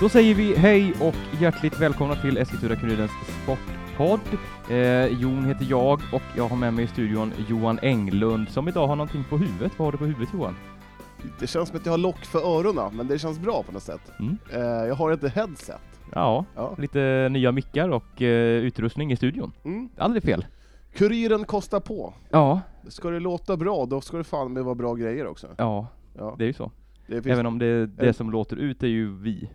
Då säger vi hej och hjärtligt välkomna till Eskilstuna-Kurirens Sportpodd. Eh, Jon heter jag och jag har med mig i studion Johan Englund som idag har någonting på huvudet. Vad har du på huvudet Johan? Det känns som att jag har lock för öronen, men det känns bra på något sätt. Mm. Eh, jag har ett headset. Ja, Ja. lite nya mickar och eh, utrustning i studion. Mm. Aldrig fel. Kuriren kostar på. Ja, Ska det låta bra, då ska det fan med vara bra grejer också. ja, Ja. det är ju så. Finns, Även om det, det som låter ut är ju vi.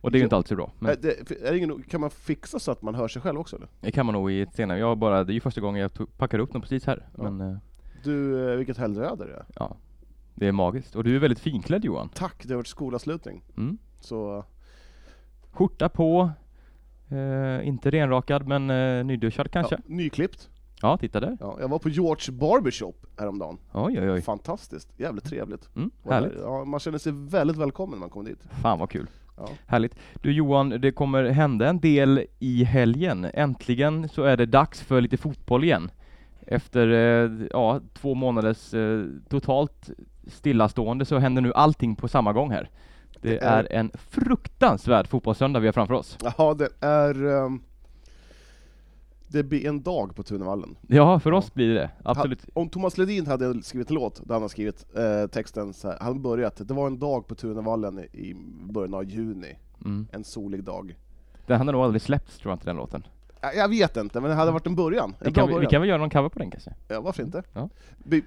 Och det är ju inte alltid bra. Men är det, är det ingen, kan man fixa så att man hör sig själv också eller? det kan man nog i ett senare. Jag bara, det är ju första gången jag tog, packar upp dem precis här. Ja. Men eh, Du, eh, vilket helgväder det är. ja, det är magiskt. Och du är väldigt finklädd Johan. Tack, det har varit skolavslutning. Mm. Så, Skjorta på, eh, inte renrakad men eh, nyduschad kanske. ja, nyklippt. Ja, titta där. Ja, jag var på George Barbershop häromdagen. Oj, oj, oj. Fantastiskt, jävligt trevligt. Mm, härligt. Ja, man känner sig väldigt välkommen när man kommer dit. Fan vad kul. Ja. Härligt. Du Johan, det kommer hända en del i helgen. Äntligen så är det dags för lite fotboll igen. Efter eh, ja, två månaders eh, totalt stillastående så händer nu allting på samma gång här. Det Det är- är en fruktansvärd fotbollssöndag vi har framför oss. Jaha, det är... ehm, det blir en dag på Tunavallen. Ja, för oss blir det absolut. Om Thomas Ledin hade skrivit en låt, där han har skrivit eh, texten så här, han börjat, det var en dag på Tunavallen i början av juni, Mm. en solig dag. Den hade nog aldrig släppts tror jag inte den låten. Jag, jag vet inte, men det hade varit en början. En Vi kan, början. vi kan väl göra någon cover på den kanske? Ja, varför inte? Ja.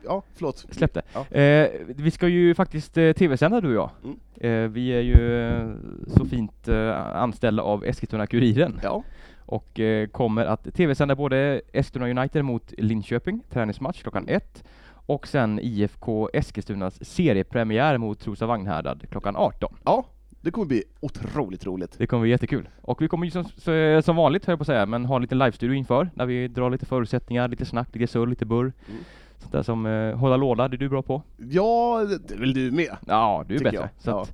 Ja, förlåt. Släpp det. Ja. Eh, vi ska ju faktiskt eh, tv-sända du och jag. Mm. Eh, vi är ju eh, så fint eh, anställda av Eskilstuna-Kuriren Ja, och eh, kommer att tv-sända både Eskilstuna United mot Linköping, träningsmatch klockan ett och sen IFK Eskilstunas seriepremiär mot Trosa Vagnhärad klockan 18. ja, det kommer bli otroligt roligt. Det kommer bli jättekul. Och vi kommer ju som, så, som vanligt, höll jag på att säga, men ha en liten live-studio inför, där vi drar lite förutsättningar, lite snack, lite surr, lite burr. Mm. Sånt där som eh, hålla låda, det är du bra på. Ja, det är väl du med? Ja, du är bättre. Så Ja. att,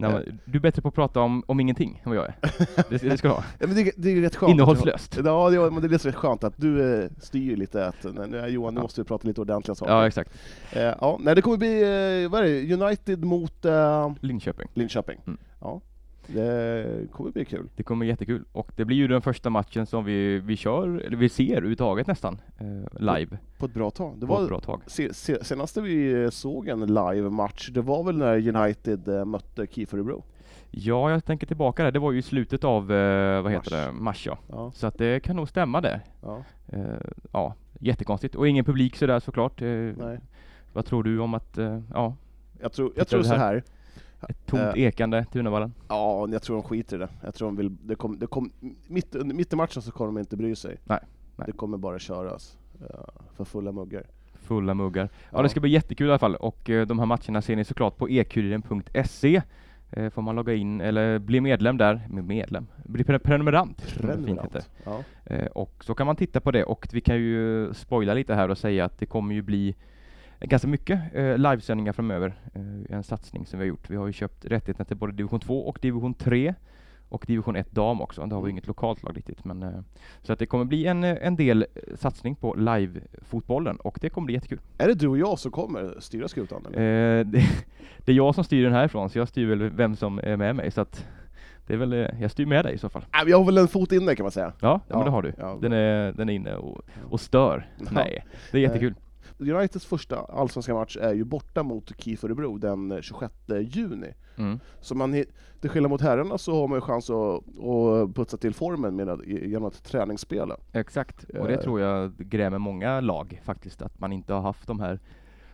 man, du är bättre på att prata om, om ingenting än vad jag är. Det, det ska du ha. Ja, men det, det är rätt skönt. Innehållslöst. Ja, det, är- men det är rätt skönt att du eh, styr lite, att nej, nu, Johan, nu Ja. måste vi prata lite ordentliga saker. Ja, exakt. Eh, ja, nej, det kommer bli, eh, vad är det, United mot eh, Linköping. Linköping. Mm. Ja, det kommer bli kul. Det kommer bli jättekul. Och det blir ju den första matchen som vi, vi kör, eller vi ser överhuvudtaget nästan, eh, live. På ett bra tag. Det på ett var bra tag. se, se, senaste vi såg en live-match, det var väl när United eh, mötte KIF Örebro? Ja, jag tänker tillbaka där. Det var ju i slutet av, eh, vad heter Mars. det, mars ja. Ja, Så att det kan nog stämma det. ja, Eh, ja, jättekonstigt. Och ingen publik sådär såklart. Eh, nej. vad tror du om att, eh, ja, Jag tror, jag tror så här? Ett tomt Eh. ekande Tunavallen? ja, jag tror de skiter i det. Jag tror de vill, det kom, det kom, mitt, mitt i matchen så kommer de inte bry sig. Nej, nej. Det kommer bara köras eh, för fulla muggar. Fulla muggar. Ja, Ja. det ska bli jättekul i alla fall och eh, de här matcherna ser ni såklart på ekuriren.se. Eh, får man logga in eller bli medlem där, med medlem, bli pre- prenumerant. heter. Ja. Eh, och så kan man titta på det och vi kan ju spoila lite här och säga att det kommer ju bli ganska mycket eh, livesändningar framöver. Eh, en satsning som vi har gjort. Vi har ju köpt rättigheterna till både division 2 och division 3 och division 1 dam också. Det har vi Mm. inget lokalt lag riktigt men eh, så att det kommer bli en, eh, en del eh, satsning på live-fotbollen och det kommer bli jättekul. Är det du och jag som kommer styra skutan? Eller? Eh, det, det är jag som styr den härifrån så jag styr väl vem som är med mig så att det är väl, jag styr med dig i så fall. Jag har väl en fot inne kan man säga. Ja, ja. men det har du. ja. Den, är, den är inne och, och stör. Ja. Nej, det är jättekul. Uniteds första allsvenska match är ju borta mot KIF Örebro den eh, 26 juni. Mm. Så man, till skillnad mot herrarna så har man ju chans att, att putsa till formen med, genom att träningsspela. Exakt, och det Eh. tror jag grämer många lag faktiskt, att man inte har haft de här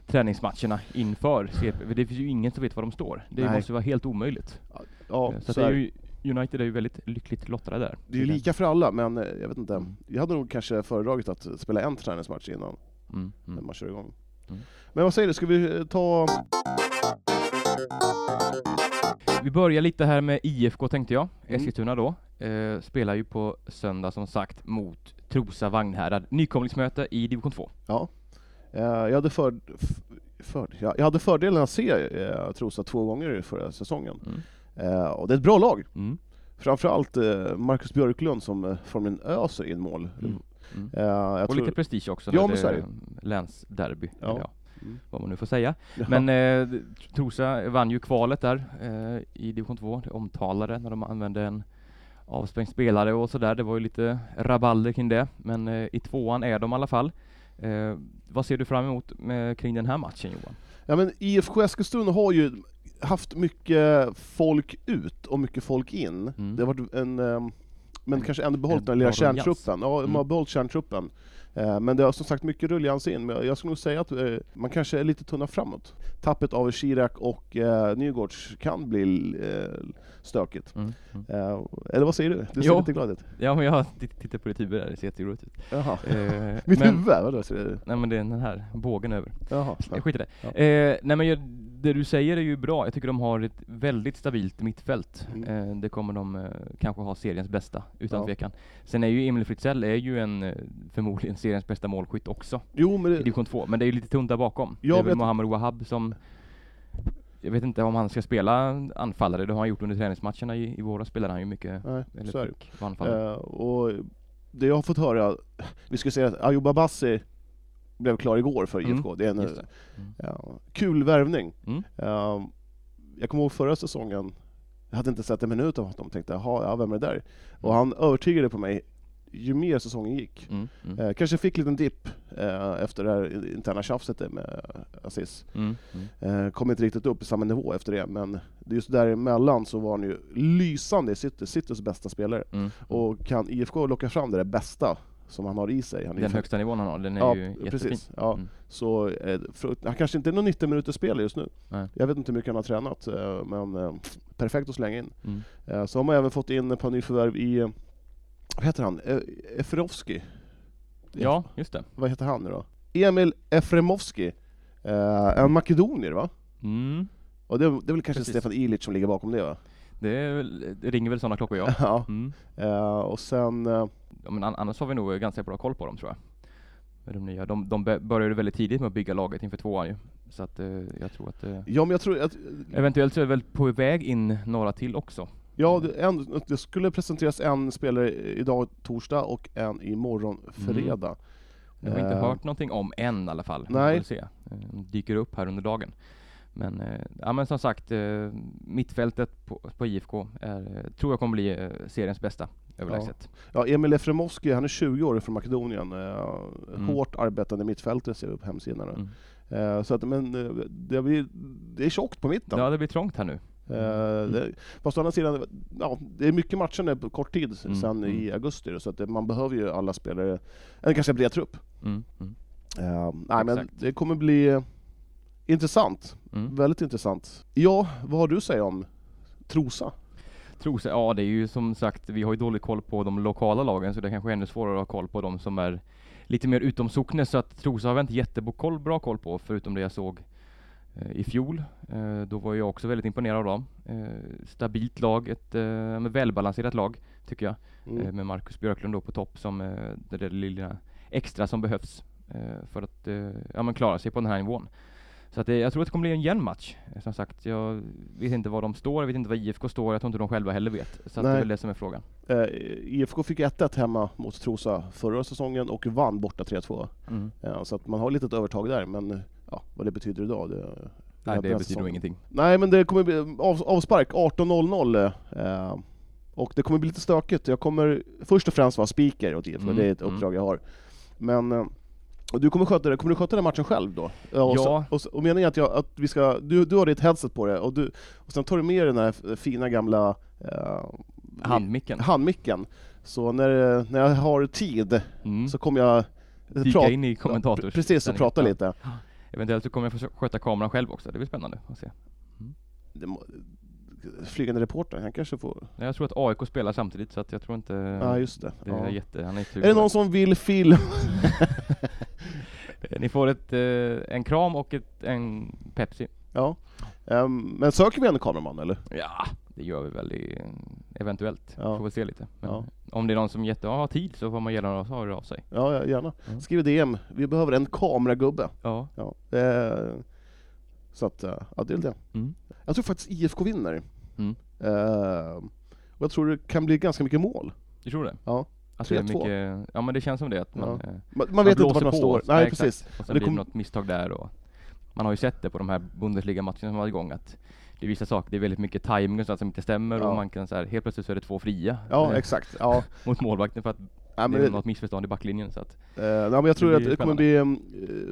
träningsmatcherna inför CP. Det finns ju ingen som vet var de står. Det Nej. måste vara helt omöjligt. Ja, Eh, så så att det är är, ju, United är ju väldigt lyckligt lottade där. det är ju lika för alla, men eh, jag vet inte. Mm. Jag hade nog kanske föredragit att spela en träningsmatch innan Mm, mm. man kör igång. Mm. Men vad säger du, ska vi eh, ta... Vi börjar lite här med IFK tänkte jag, Mm. Eskilstuna då. Eh, spelar ju på söndag som sagt mot Trosa Vagnhärad. Nykomlingsmöte i division 2. Ja. Eh, Jag hade, för, för, ja, jag hade fördelen att se eh, Trosa två gånger i förra säsongen. Mm. Eh, och det är ett bra lag. Framförallt eh, Marcus Björklund som eh, formligen öser in mål. Mm. Mm. Jag Och tror, lite prestige också. Ja, men så är det länsderby. Ja. Ja. Mm. Vad man nu får säga. Ja. Men eh, Trosa vann ju kvalet där eh, i division 2. Det omtalade när de använde en avstängd spelare och sådär. Det var ju lite rabalder kring det. Men eh, i tvåan är de i alla fall. Eh, vad ser du fram emot med, kring den här matchen Johan? Ja men IFK Eskilstuna har ju haft mycket folk ut och mycket folk in. Mm. Det har varit en, ehm, men En- kanske ändå behållit en den lilla kärntruppen. Ja, Mm. man har behållit kärntruppen. Eh, Men det har som sagt mycket ruljans in, men jag skulle nog säga att eh, man kanske är lite tunna framåt. Tappet av Chirac och eh, Nygårds kan bli stökigt. Mm. Mm. Eller vad säger du? Du ser Jo. lite glad ut. Ja men jag titt- tittar på ditt huvud där, det ser jätteroligt ut. Jaha. Eh, Mitt men, huvud? Vadå? Nej men det är den här bågen över. Jaha. Skiter i Ja. det. Eh, nej men jag, det du säger är ju bra. Jag tycker de har ett väldigt stabilt mittfält. Mm. Eh, det kommer de eh, kanske ha seriens bästa, utan Ja. tvekan. Sen är ju Emil Fritzell är ju en, eh, förmodligen seriens bästa målskytt också Jo, men i det, division 2. Men det är ju lite tunt där bakom. Ja, det är väl Mohamed Wahab som jag vet inte om han ska spela anfallare, det har han gjort under träningsmatcherna i, i våra spelade han ju mycket, nej, eller fick vara anfallare. Eh, och det jag har fått höra, vi ska säga att Ayub Abassi blev klar igår för Mm, IFK. Det är en det. Mm. ja, kul värvning. Mm. Eh, jag kommer ihåg förra säsongen, jag hade inte sett en minut av honom, tänkte jaha, ja, vem är det där? Och han övertygade på mig ju mer säsongen gick. Mm, mm, Eh, kanske fick en liten dipp eh, efter det här interna tjafset med Aziz. mm, mm. Eh, kom inte riktigt upp i samma nivå efter det, men just däremellan så var han ju lysande i City, Citys bästa spelare. Mm. Och kan IFK locka fram det där bästa som han har i sig? Han Den högsta nivån han har, den är ja, ju jättefin. precis. Ja. Mm. Så eh, för, han kanske inte är någon 90 minuters spelare just nu. Nej. Jag vet inte hur mycket han har tränat, eh, men eh, perfekt att slänga in. Mm. Så har man även fått in ett par nyförvärv i, vad heter han? Efrovski? Ja, just det. Vad heter han nu då? Emil Efremovski. En makedonier va? Mm. Och det, det är väl kanske Precis. Stefan Ilic som ligger bakom det va? Det, det ringer väl sådana klockor ja. ja. Mm. Eh, och sen, eh, ja men an- annars har vi nog ganska bra koll på dem tror jag. De, nya. de, de började väldigt tidigt med att bygga laget inför tvåan ju. Så att eh, jag tror att ja men jag tror att, eventuellt så är det väl på väg in några till också. ja det, en, det skulle presenteras en spelare idag torsdag och en imorgon fredag. Jag har inte hört någonting om än i alla fall. Vi nej. får se. De dyker upp här under dagen. Men, eh, ja, men som sagt, eh, mittfältet på, på IFK är, tror jag kommer bli eh, seriens bästa överlägset. Ja, Emil Efremovski, han är 20 år från Makedonien. Mm. Hårt arbetande mittfältare ser vi på hemsidan. nu. Mm. Så att, men det, blir, det är tjockt på mitten. Ja, det blir trångt här nu. Eh, det, fast å andra sidan, ja, det är mycket matcher nu på kort tid Mm, sen mm. i augusti, så att det, man behöver ju alla spelare, eller kanske en bred trupp. Mm. Mm. Nej men Exakt. det kommer bli intressant, Mm. väldigt intressant. Ja, vad har du att säga om Trosa? Trosa, ja det är ju som sagt, vi har ju dålig koll på de lokala lagen så det kanske är ännu svårare att ha koll på de som är lite mer utom socknes så att Trosa har vi inte jättebra bra koll på förutom det jag såg eh, i fjol. Eh, då var jag också väldigt imponerad av dem. Eh, stabilt lag, ett välbalanserat lag tycker jag. Mm. Med Marcus Björklund då på topp som det där lilla extra som behövs eh, för att ja, men klara sig på den här nivån. Så att det, jag tror att det kommer bli en jämn match. Eh, Som sagt, jag vet inte var de står, jag vet inte var IFK står, jag tror inte de själva heller vet. Så att det är väl det som är frågan. Eh, IFK fick 1-1 hemma mot Trosa förra säsongen och vann borta 3-2. Mm. Ja, så att man har lite ett övertag där, men eh, ja, vad det betyder idag, det, Nej, det betyder nog ingenting. Nej, men det kommer bli av, avspark 18.00 eh, och det kommer bli lite stökigt. Jag kommer först och främst vara speaker åt IFK, Mm, det är ett mm. uppdrag jag har. Men eh, och du kommer sköta det, kommer du sköta den matchen själv då? Och, Ja. så, och, och meningen är att, jag, att vi ska, du, du har ditt headset på dig och, du, och sen tar du med den här fina gamla eh, Handmicken. handmicken. Så när, när jag har tid Mm. så kommer jag Dyka prata- in i kommentators. Precis, och prata lite. Eventuellt så kommer jag få sköta kameran själv också, det blir spännande att se. Det må- Flygande reporter, han kanske får... Jag tror att AIK spelar samtidigt så att jag tror inte Ja, just det. det Ja. är jätte... Han är, Är det någon som vill film? Ni får ett, eh, en kram och ett, en Pepsi. Ja. Ehm, men söker vi en kameraman eller? Ja, det gör vi väl i, eventuellt. Ja. Får väl se lite. Ja. Om det är någon som jätte, har tid så får man gärna höra av sig. Ja, gärna. Ja. Skriv DM. Vi behöver en kameragubbe. Ja. Ja. Eh, så att, eh, ja det är det. Mm. Jag tror faktiskt IFK vinner. Mm. Ehm, och jag tror det kan bli ganska mycket mål. Du tror det? Ja. Att det är 3-2. mycket, ja men det känns som det att man, Ja. eh, Man, man vet inte vart man på. står. Ja, Nej, exakt. precis. Och sen det blir kom- något misstag där och man har ju sett det på de här Bundesliga-matcherna som var igång att det är vissa saker, det är väldigt mycket timing och sånt som inte stämmer Ja. och man kan så här, helt plötsligt så är det två fria Ja, eh, exakt. Ja. mot målvakten för att Nej, men det är det, något missförstånd i backlinjen så att, eh, nej, men jag tror det att det kommer bli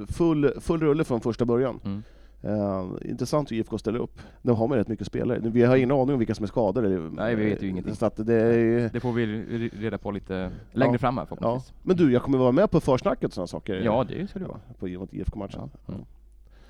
full, full rulle från första början. mm. Eh, intressant hur IFK ställer upp. Nu har man rätt mycket spelare. Vi har ingen aning om vilka som är skadade. Nej, vi vet ju ingenting. Så det är, Det får vi re- reda på lite längre Ja. fram här ja. förhoppningsvis. Men du, jag kommer vara med på försnacket och sådana saker. Ja, det ska det vara. På IFK-matchen. Ja. Mm.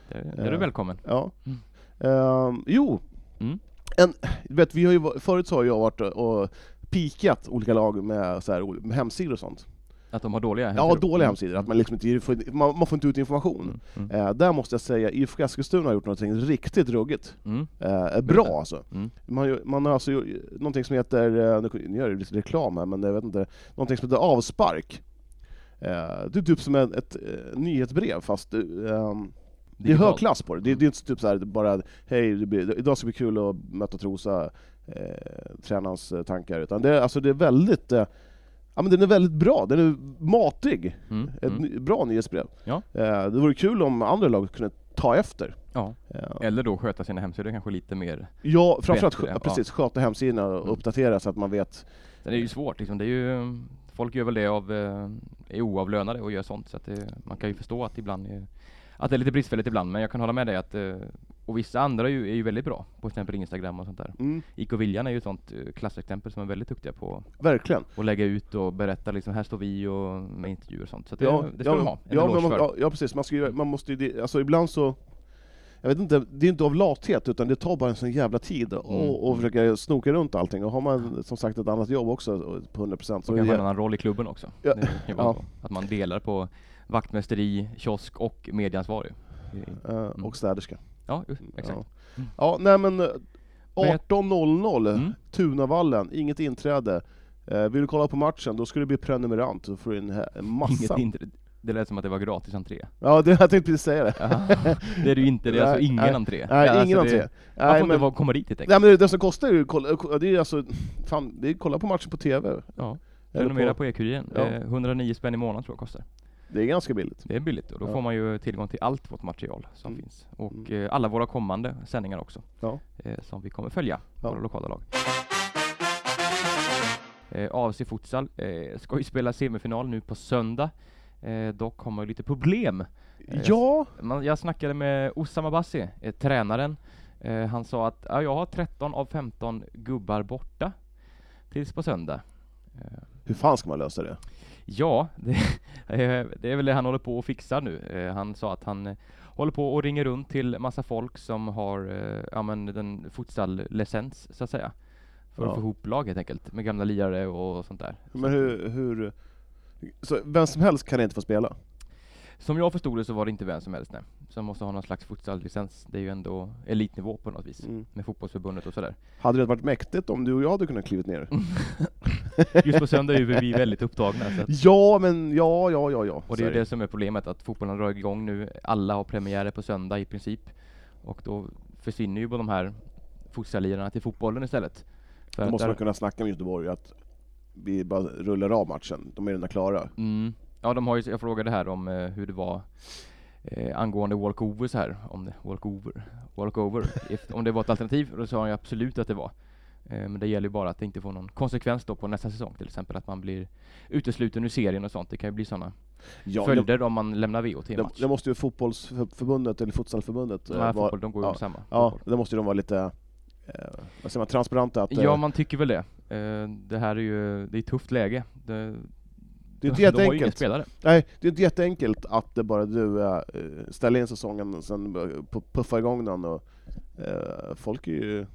Det, är Ja. du välkommen. Ja. Mm. Ehm, jo, Mm. en, du vet, vi har ju, förut så har jag varit och pikat olika lag med, så här, med hemsidor och sånt. Att de har dåliga Ja, hemsidor. dåliga Mm. hemsidor. Att man, liksom inte, får, man, man får inte ut information. Mm. Mm. Eh, där måste jag säga, IFK Eskilstuna har gjort någonting riktigt ruggigt. Mm. Eh, bra alltså. Mm. Man, man har alltså gjort någonting som heter, eh, nu gör jag lite reklam här, men jag vet inte, någonting som heter avspark. Eh, det är typ som ett, ett eh, nyhetsbrev fast eh, ehm, det är hög klass på det. Det, det är inte typ så här bara hej, det blir, idag ska det bli kul att möta Trosa, eh, tränarens tankar. Utan det, är- alltså det är väldigt, eh, ja men den är väldigt bra, den är matig. Mm. Ett Mm. bra nyhetsbrev. Ja. Eh, det vore kul om andra lag kunde ta efter. Ja. Eh, Eller då sköta sina hemsidor kanske lite mer. ja, framförallt Bättre, ja. precis, sköta hemsidorna och Mm. uppdatera så att man vet. Sen är det ju svårt liksom. Det är ju, folk gör väl det av, eh, är oavlönade och gör sånt så att det, man kan ju förstå att ibland är, att det är lite bristfälligt ibland men jag kan hålla med dig att eh, och vissa andra är ju, är ju väldigt bra på till exempel Instagram och sånt där. Mm, IK Viljan är ju ett sånt eh, klassexempel som är väldigt duktiga på verkligen. att lägga ut och berätta liksom här står vi och med intervjuer och sånt. Så det, Ja, det ska ja, de ha. En ja, man, ja, ja precis, man, ska ju, man måste ju, alltså ibland så jag vet inte, det är inte av lathet utan det tar bara en sån jävla tid att Mm. och, och försöka snoka runt allting. Och har man som sagt ett annat jobb också på 100% så Och kanske en annan roll i klubben också. Ja, ja. Att man delar på vaktmästeri, kiosk och medieansvarig. Eh, och städerska. Ja, exakt. Ja. ja, nej men eh, Men jag- 18.00 Mm. Tunavallen, inget inträde. Eh, vill du kolla på matchen, då ska du bli prenumerant, då får du in massa. Inget det lät som att det var gratis entré. Ja, det, jag tänkte precis säga det. Ja, det är det ju inte, det är alltså Nej, ingen nej. entré. Nej, Ja, ingen alltså entré. Det, man Nej, får inte men, komma dit helt nej, enkelt. men det som kostar är ju, det är alltså, fan, det är kolla på matchen på TV. Ja, prenumerera på, på E-kuriren. Ja. Eh, 109 spänn i månaden tror jag kostar. Det är ganska billigt. Det är billigt och då Ja. får man ju tillgång till allt vårt material som Mm. finns. Och Mm. eh, alla våra kommande sändningar också. Ja. Eh, som vi kommer följa, Ja. våra lokala lag. Eh, AFC Futsal eh, ska ju spela semifinal nu på söndag. Dock har man ju lite problem. Eh, Ja, Man, jag snackade med Osama Bassi, tränaren. Han sa att ja, jag har 13 av 15 gubbar borta tills på söndag. Hur fan ska man lösa det? Ja, det, eh, det är väl det han håller på att fixa nu. Eh, han sa att han eh, håller på och ringer runt till massa folk som har ja, men den futsal-licens så att säga. För Ja. att få ihop lag helt enkelt, med gamla lirare och sånt där. Men hur, hur så vem som helst kan inte få spela? Som jag förstod det så var det inte vem som helst nej. Som måste ha någon slags futsal-licens. Det är ju ändå elitnivå på något vis. Mm. Med fotbollsförbundet och sådär. Hade det varit mäktigt om du och jag hade kunnat klivit ner? Just på söndag är vi väldigt upptagna. Så att, Ja, men ja, ja, ja, ja. och det är ju det som är problemet, att fotbollen drar igång nu. Alla har premiärer på söndag i princip. Och då försvinner ju de här futsallirarna till fotbollen istället. För Då måste där- man kunna snacka med Göteborg att vi bara rullar av matchen, de är redan klara. Mm. Ja, de har ju, jag frågade här om eh, hur det var eh, angående walkovers här, om det, walkover, walkover, if, om det var ett alternativ, och då sa han ju absolut att det var. Eh, men det gäller ju bara att det inte får någon konsekvens då på nästa säsong, till exempel att man blir utesluten ur serien och sånt. Det kan ju bli sådana Ja, det, följder om man lämnar VO till det, match. det måste ju fotbollsförbundet, eller futsalförbundet, eh, Nej, vara- fotboll, de går ju ja, samma. Ja, fotboll. det måste ju de vara lite, eh, vad säger man, transparenta att... eh, Ja, man tycker väl det. Eh, det här är ju, det är ett tufft läge. Det, det är inte de har ju jätteenkelt. Nej, det är inte jätteenkelt att det bara du äh, ställer in säsongen och sen bara pu- puffa igång den och eh, folk är ju...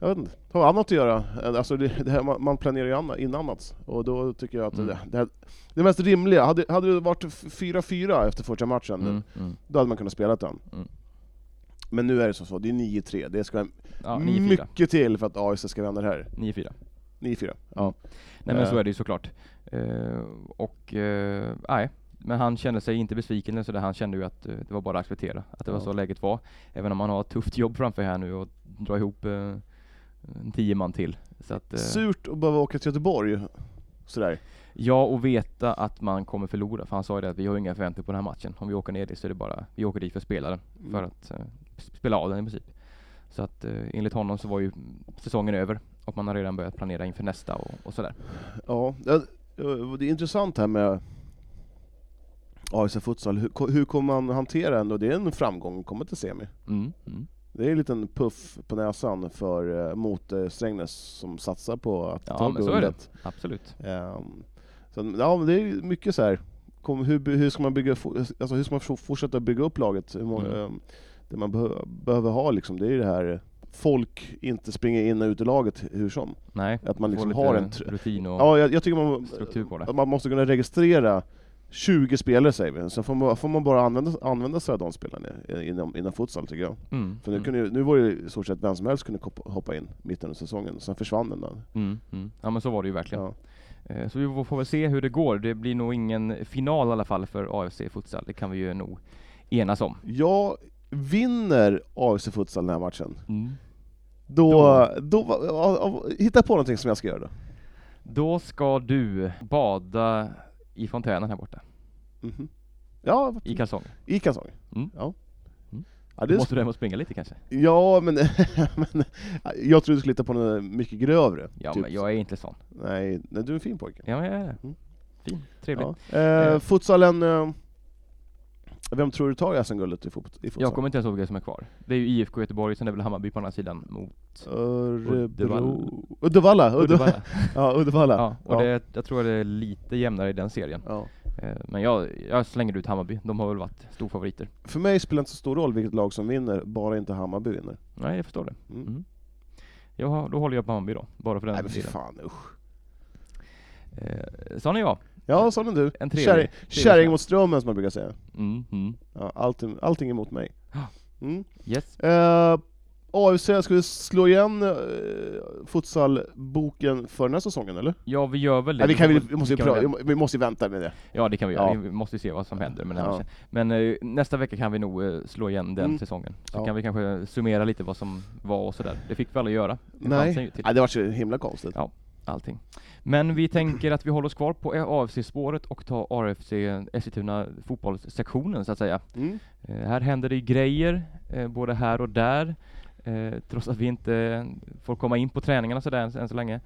Jag vet inte, har annat att göra. Alltså det, det här, man, planerar ju anna- in annat. Och då tycker jag att Mm. det, det, här, det mest rimliga, hade, hade det varit f- 4-4 efter första matchen, Mm, mm. då hade man kunnat spela den. Mm. Men nu är det så, så det är 9-3, det ska Ja, 9-4. mycket till för att AIC ska vända det här. 9-4. 9-4, ja. Nej men så Eh. är det ju såklart. Eh, och eh, nej, men han kände sig inte besviken eller sådär. Han kände ju att det var bara att acceptera att det var så läget var. Även om han har ett tufft jobb framför här nu och dra ihop eh, en tio man till. Så att, eh, Surt att behöva åka till Göteborg sådär. Ja, och veta att man kommer förlora. För han sa ju det att vi har inga förväntningar på den här matchen. Om vi åker ner dit så är det bara, vi åker dit för att spela den. För Mm. att eh, spela av den i princip. Så att eh, enligt honom så var ju säsongen över. Och man har redan börjat planera inför nästa och, och sådär. Ja, det, det är intressant här med AIC Futsal. Hur, hur kommer man hantera ändå? Det är en framgång att komma till semi. Mm, mm. Det är en liten puff på näsan för, eh, mot Strängnäs som satsar på att Ja, ta guldet. Absolut. Ehm, så, ja, det är mycket så här. Kom, hur, hur ska man bygga, alltså hur ska man for- fortsätta bygga upp laget? Många, Mm. ehm, det man behö, behöver ha liksom, det är det här folk inte springer in och ut i laget hur som. Nej, Att man liksom har en... rutin och Ja, jag, jag tycker man, struktur på det. man måste kunna registrera 20 spelare säger vi, sen får man, får man bara använda, använda sig av de spelarna inom, inom futsal tycker jag. Mm, För nu, mm, kunde, nu var det i stort sett vem som helst kunde hoppa- in mitt under säsongen, sen försvann den där. mm, mm. Ja men så var det ju verkligen. Ja. Eh, Så vi får- väl se hur det går. Det blir nog ingen final i alla fall för AFC Futsal. Det kan vi ju nog enas om. Jag vinner AFC Futsal den här matchen. Mm. Då, Då. då, ja, ja, hitta på någonting som jag ska göra då. Då ska du bada i fontänen här borta. Mhm. Ja, I kalsonger. i kalsonger. Mm. Ja. Mm. Ja, Då det, måste du hem och springa lite kanske? ja men, men jag trodde du skulle hitta på något mycket grövre. Ja typ. men jag är inte sån. nej, nej, du är en fin pojke. Ja men jag är det. Mm. Fin, trevlig. Ja. Eh, futsalen, eh, vem tror du tar SM-guldet i, fot, i futsal? Jag kommer inte ens ihåg vilka som är kvar. Det är ju IFK Göteborg, sen är det väl Hammarby på andra sidan mot Örebro... Uddevalla! Uddevalla! Uddevalla. Ja, Uddevalla. Ja, och Det, jag tror det är lite jämnare i den serien. Ja. Eh, Men jag, jag slänger ut Hammarby. De har väl varit storfavoriter. För mig spelar det inte så stor roll vilket lag som vinner, bara inte Hammarby vinner. Nej, jag förstår det. Mm. Mm. Har- då håller jag på Hammarby då, bara för den Nej men delen. fan usch. Eh, sån är jag. Ja, sån är du. En Kärring, kärring mot strömmen som man brukar säga. Mm, mm. Ja, allting, allting emot mig. Ja. Mm. Yes. Eh, AFC, ska vi slå igen eh, futsalboken för den här säsongen eller? Ja, vi gör väl det. Nej, vi, kan, vi, vi, måste väl pröva, vi måste vänta med det. Ja, det kan vi göra. Ja. Vi måste se vad som händer med den Ja. Men eh, nästa vecka kan vi nog eh, slå igen den Mm. säsongen. Så Ja. kan vi kanske summera lite vad som var och sådär. Det fick vi aldrig göra. Det Nej, Nej det var så himla konstigt. Ja. Allting. Men vi tänker att vi håller oss kvar på AFC-spåret och tar AFC Eskilstuna fotbollssektionen så att säga. Mm. Eh, här händer det grejer, eh, både här och där. Eh, trots att vi inte får komma in på träningarna sådär än, än så länge.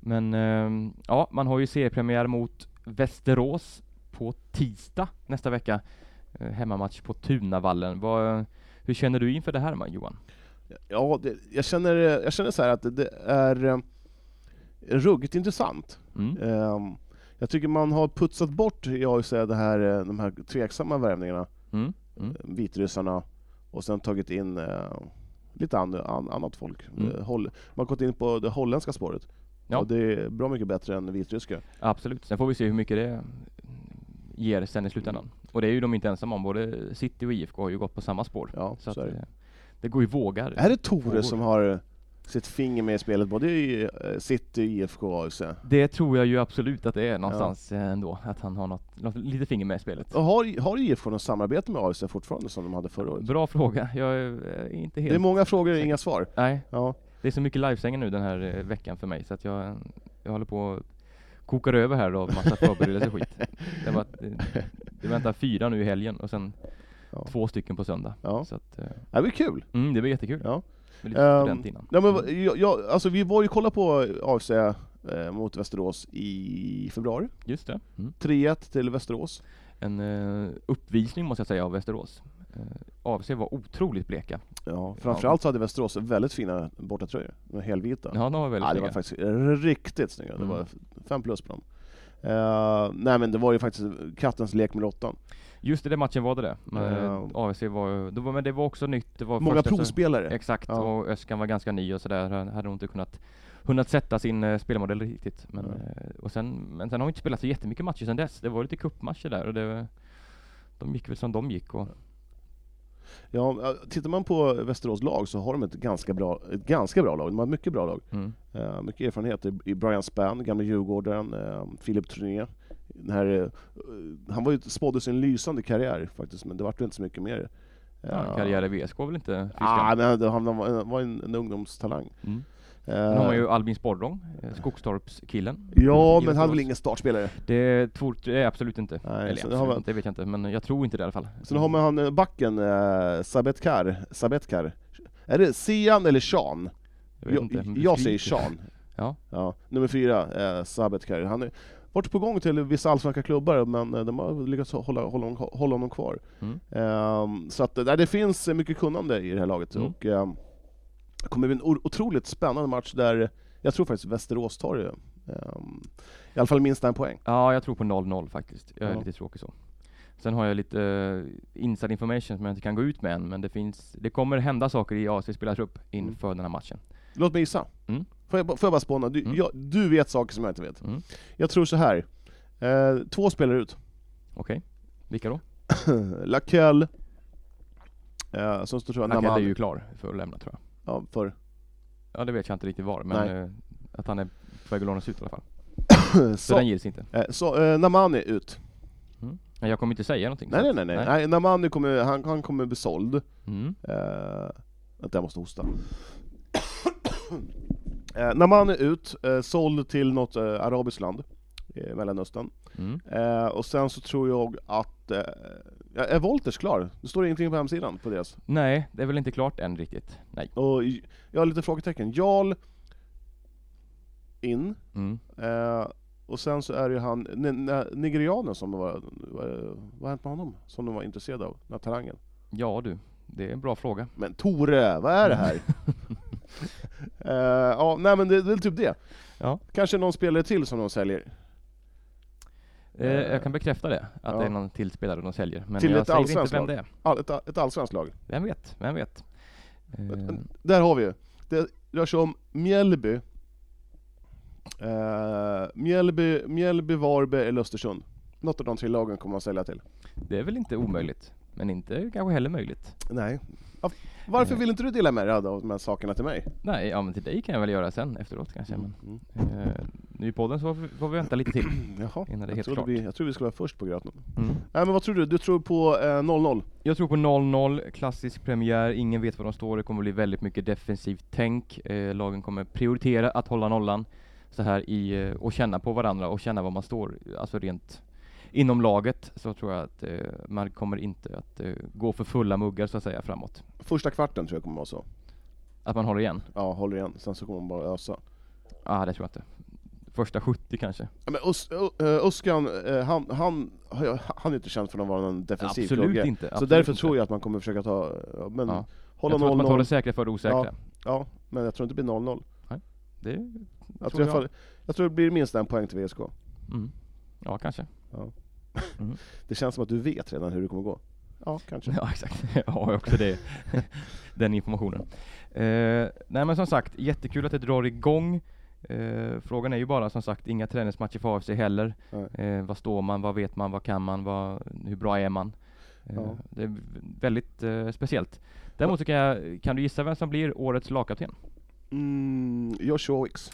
Men ehm, ja, man har ju seriepremiär mot Västerås på tisdag nästa vecka. Eh, hemmamatch på Tunavallen. Vad, hur känner du inför det här Johan? Ja, det, jag, känner, jag känner så här att det, det är ruggigt intressant. Mm. Ehm, jag tycker man har putsat bort i AFC det här, eh, de här tveksamma värvningarna, Mm. Mm. vitryssarna, och sen tagit in eh, lite an, an, annat folk. Mm. Eh, Holl, man har gått in på det holländska spåret, Ja. och det är bra mycket bättre än vitryska. Absolut. Sen får vi se hur mycket det ger sen i slutändan. Och det är ju de inte ensamma om. Både City och IFK har ju gått på samma spår. Ja, Så så det. eh, det går i vågar. Är det Tore som har sitt finger med i spelet, både i eh, City, IFK och AFC? Det tror jag ju absolut att det är någonstans eh, ändå, att han har något, något lite finger med i spelet. Och har, har IFK något samarbete med AFC fortfarande som de hade förra året? Bra fråga, jag är eh, inte helt... Det är många frågor och inga svar. Nej, Ja. det är så mycket livesängen nu den här veckan för mig så att jag, jag håller på kokar över här av massa förberedelser och skit. Det, var, det, det väntar fyra nu i helgen och sen Ja. två stycken på söndag. Ja. Så att, Det blir kul. mm, det blir jättekul. Ja. Lite Ehm, student innan. Ja, men, vad- jag, jag, alltså, vi var ju kolla på AFC eh, mot Västerås i februari. Just det. Mm. 3-1 till Västerås. En eh, uppvisning måste jag säga av Västerås. Eh, AFC var otroligt bleka. Ja, framförallt så hade Västerås väldigt fina bortatröjor. Helvita. Ja, de var väldigt Ja, det var snygga. faktiskt riktigt snygga. Det Mm. var fem plus på dem. Eh, nej men det var ju faktiskt kattens lek med råttan. Just i den matchen var det det. Men, Ja. AFC var, det var, men det var också nytt. Det var Många provspelare. Exakt, Ja. och Öskan var ganska ny och sådär. Han hade nog inte kunnat hunnit sätta sin uh, spelmodell riktigt. Men, eh, och sen, men sen har vi inte spelat så jättemycket matcher sen dess. Det var lite cupmatcher där och det, de gick väl som de gick. Och, Ja, tittar man på Västerås lag så har de ett ganska bra, ett ganska bra lag. De har ett mycket bra lag. mm. Eh, mycket erfarenhet i- Brian Spann, gamla Djurgården, uh, Filip Troné. Här, eh, han var ju spådde sin lysande karriär faktiskt, men det vart inte så mycket mer. ja, karriär i VSK var väl inte Ah, men han var, en, en ungdomstalang. Mm. Sen har man ju Albin Sporrong, eh, Skogstorpskillen. Ja, men han är väl ingen startspelare? Det tror jag absolut inte. Nej, Eller absolut man- inte, det vet jag inte, men jag tror inte det i alla fall. Sen har man han eh, backen, eh, Sabetkar, Sabetkar. Är det Sian eller Sean? Jag, vet Jag, inte, jag säger. Sean. Ja. Ja, nummer fyra, eh, Sabetkar. Han har varit på gång till vissa allsvenska klubbar, men eh, de har lyckats hålla, hålla, honom- hålla honom kvar. Mm. Ehm, så att, eh, det finns mycket kunnande i det här laget, Mm. och ehm, det kommer bli en otroligt spännande match där jag tror faktiskt Västerås tar det. Ehm, I alla fall minst en poäng. Ja, jag tror på 0-0 faktiskt. Jag är Ja. lite tråkig så. Sen har jag lite uh, inside information som jag inte kan gå ut med än, men det finns, det kommer hända saker i AFC spelartrupp inför den här matchen. Låt mig gissa. Mm. Får, jag, får jag bara spåna? Du, Mm. jag, du vet saker som jag inte vet. Mm. Jag tror så här. Eh, två spelare ut. Okej, vilka då? Lakell. Eh, så står tror jag är Naman. ju klar för att lämna tror jag. Ja, för. Ja, det vet jag inte riktigt var, men eh, att han är på väg att lånas ut i alla fall. Så, så, den gills inte. eh, så eh, Namani ut. Mm. Jag kommer inte säga någonting. Nej nej nej, nej. nej Namani kommer, han, han kommer bli såld. Mm. Eh, vänta jag måste hosta. Eh, Namani ut, eh, såld till något eh, arabiskt land. I Mellanöstern. Mm. Eh, och sen så tror jag att... Eh, är Wolters klar? Det står ingenting på hemsidan på deras. Nej, det är väl inte klart än riktigt. Nej. Och jag har lite frågetecken. Jarl in. Mm. Eh, och sen så är det ju han, ni- ni- nigerianen som var, var, vad har hänt med honom? Som de var intresserade av, den här talangen. Ja du, det är en bra fråga. Men Tore, vad är det här? Eh, ja, nej men det, är väl typ det. Ja. Kanske någon spelare till som de säljer. Eh, jag kan bekräfta det, att ja. det är någon till spelare de säljer. Men Till jag ett säger inte vem det är. All, ett, ett allsvenskt lag. Vem vet, vem vet. Eh, Där har vi ju. Det rör sig om Mjällby. Eh, Mjällby, Mjällby, Varberg eller Östersund. Något av de tre lagen kommer man sälja till. det är väl inte omöjligt, men inte kanske heller möjligt. Nej. Varför Eh. vill inte du dela med dig av de här sakerna till mig? Nej, ja men till dig kan jag väl göra sen efteråt kanske. Men, Mm. eh, nu i podden så får vi, får vi vänta lite till. Jaha, Innan det är jag helt klart. vi, jag tror vi skulle vara först på gröten. Mm. Nej men vad tror du? Du tror på eh, 0-0? Jag tror på 0-0, klassisk premiär, ingen vet var de står, det kommer bli väldigt mycket defensivt tänk. Eh, lagen kommer prioritera att hålla nollan så här i, eh, och känna på varandra och känna var man står, alltså rent inom laget så tror jag att eh, man kommer inte att eh, gå för fulla muggar så att säga framåt. Första kvarten tror jag kommer vara så. Att man håller igen? Ja, håller igen. Sen så kommer man bara ösa. Ja, det tror jag inte. Första 70 kanske? Ja, men Us, Uskan, eh, han, han, han är inte känd för att vara någon defensiv Absolut kugge. inte. Så Absolut därför inte. tror jag att man kommer försöka ta, ja, men Ja. hålla jag tror att man tar det 0-0. säkra för det osäkra. Ja, men jag tror inte det blir 0-0. Det Jag, tror jag, jag. jag tror det blir minst en poäng till VSK. Mm. Ja, kanske. Mm. Det känns som att du vet redan hur det kommer gå. Ja, kanske. Ja exakt, jag har också det, den informationen. Eh, nej men som sagt, jättekul att det drar igång. Eh, frågan är ju bara som sagt inga träningsmatcher för AFC heller. Eh, vad står man, vad vet man, vad kan man, vad, hur bra är man? Eh, Ja. Det är väldigt eh, speciellt. Däremot så kan, jag, kan du gissa vem som blir årets lagkapten? Mm, Joshua Wicks.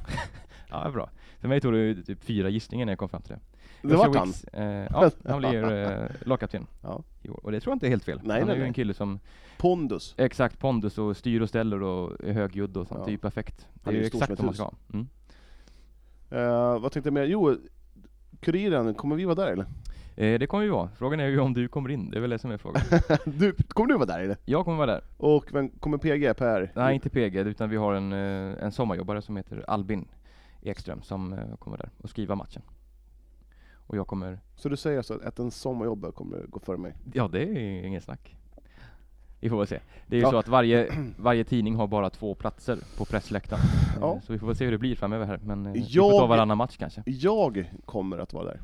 Ja, bra. För mig tog det typ fyra gissningar när jag kom fram till det. Det vart han. Eh, ja, han blir eh, lagkapten Ja. Och det tror jag inte är helt fel. Nej, han nej, är ju nej. en kille som Pondus. Exakt, pondus och styr och ställer och är högljudd och sånt. Ja. Det är ju perfekt. Det är ju exakt som vad man ska ha. Mm. Eh, vad tänkte jag mer? Jo, Kuriren, kommer vi vara där eller? Eh, det kommer ju vara. Frågan är ju om du kommer in. Det är väl det som är frågan. du, kommer du vara där eller? Jag kommer vara där. Och vem kommer PG, Per? Nej, inte PG, utan vi har en, eh, en sommarjobbare som heter Albin Ekström som eh, kommer där och skriva matchen. Och jag kommer, Så du säger alltså att en sommarjobb kommer gå före mig? ja det är ingen snack. Vi får väl se. Det är ju Ja. så att varje, varje tidning har bara två platser på pressläktaren. Eh, Ja. Så vi får väl se hur det blir framöver här. Men eh, vi får Jag- ta varannan match kanske. Jag kommer att vara där.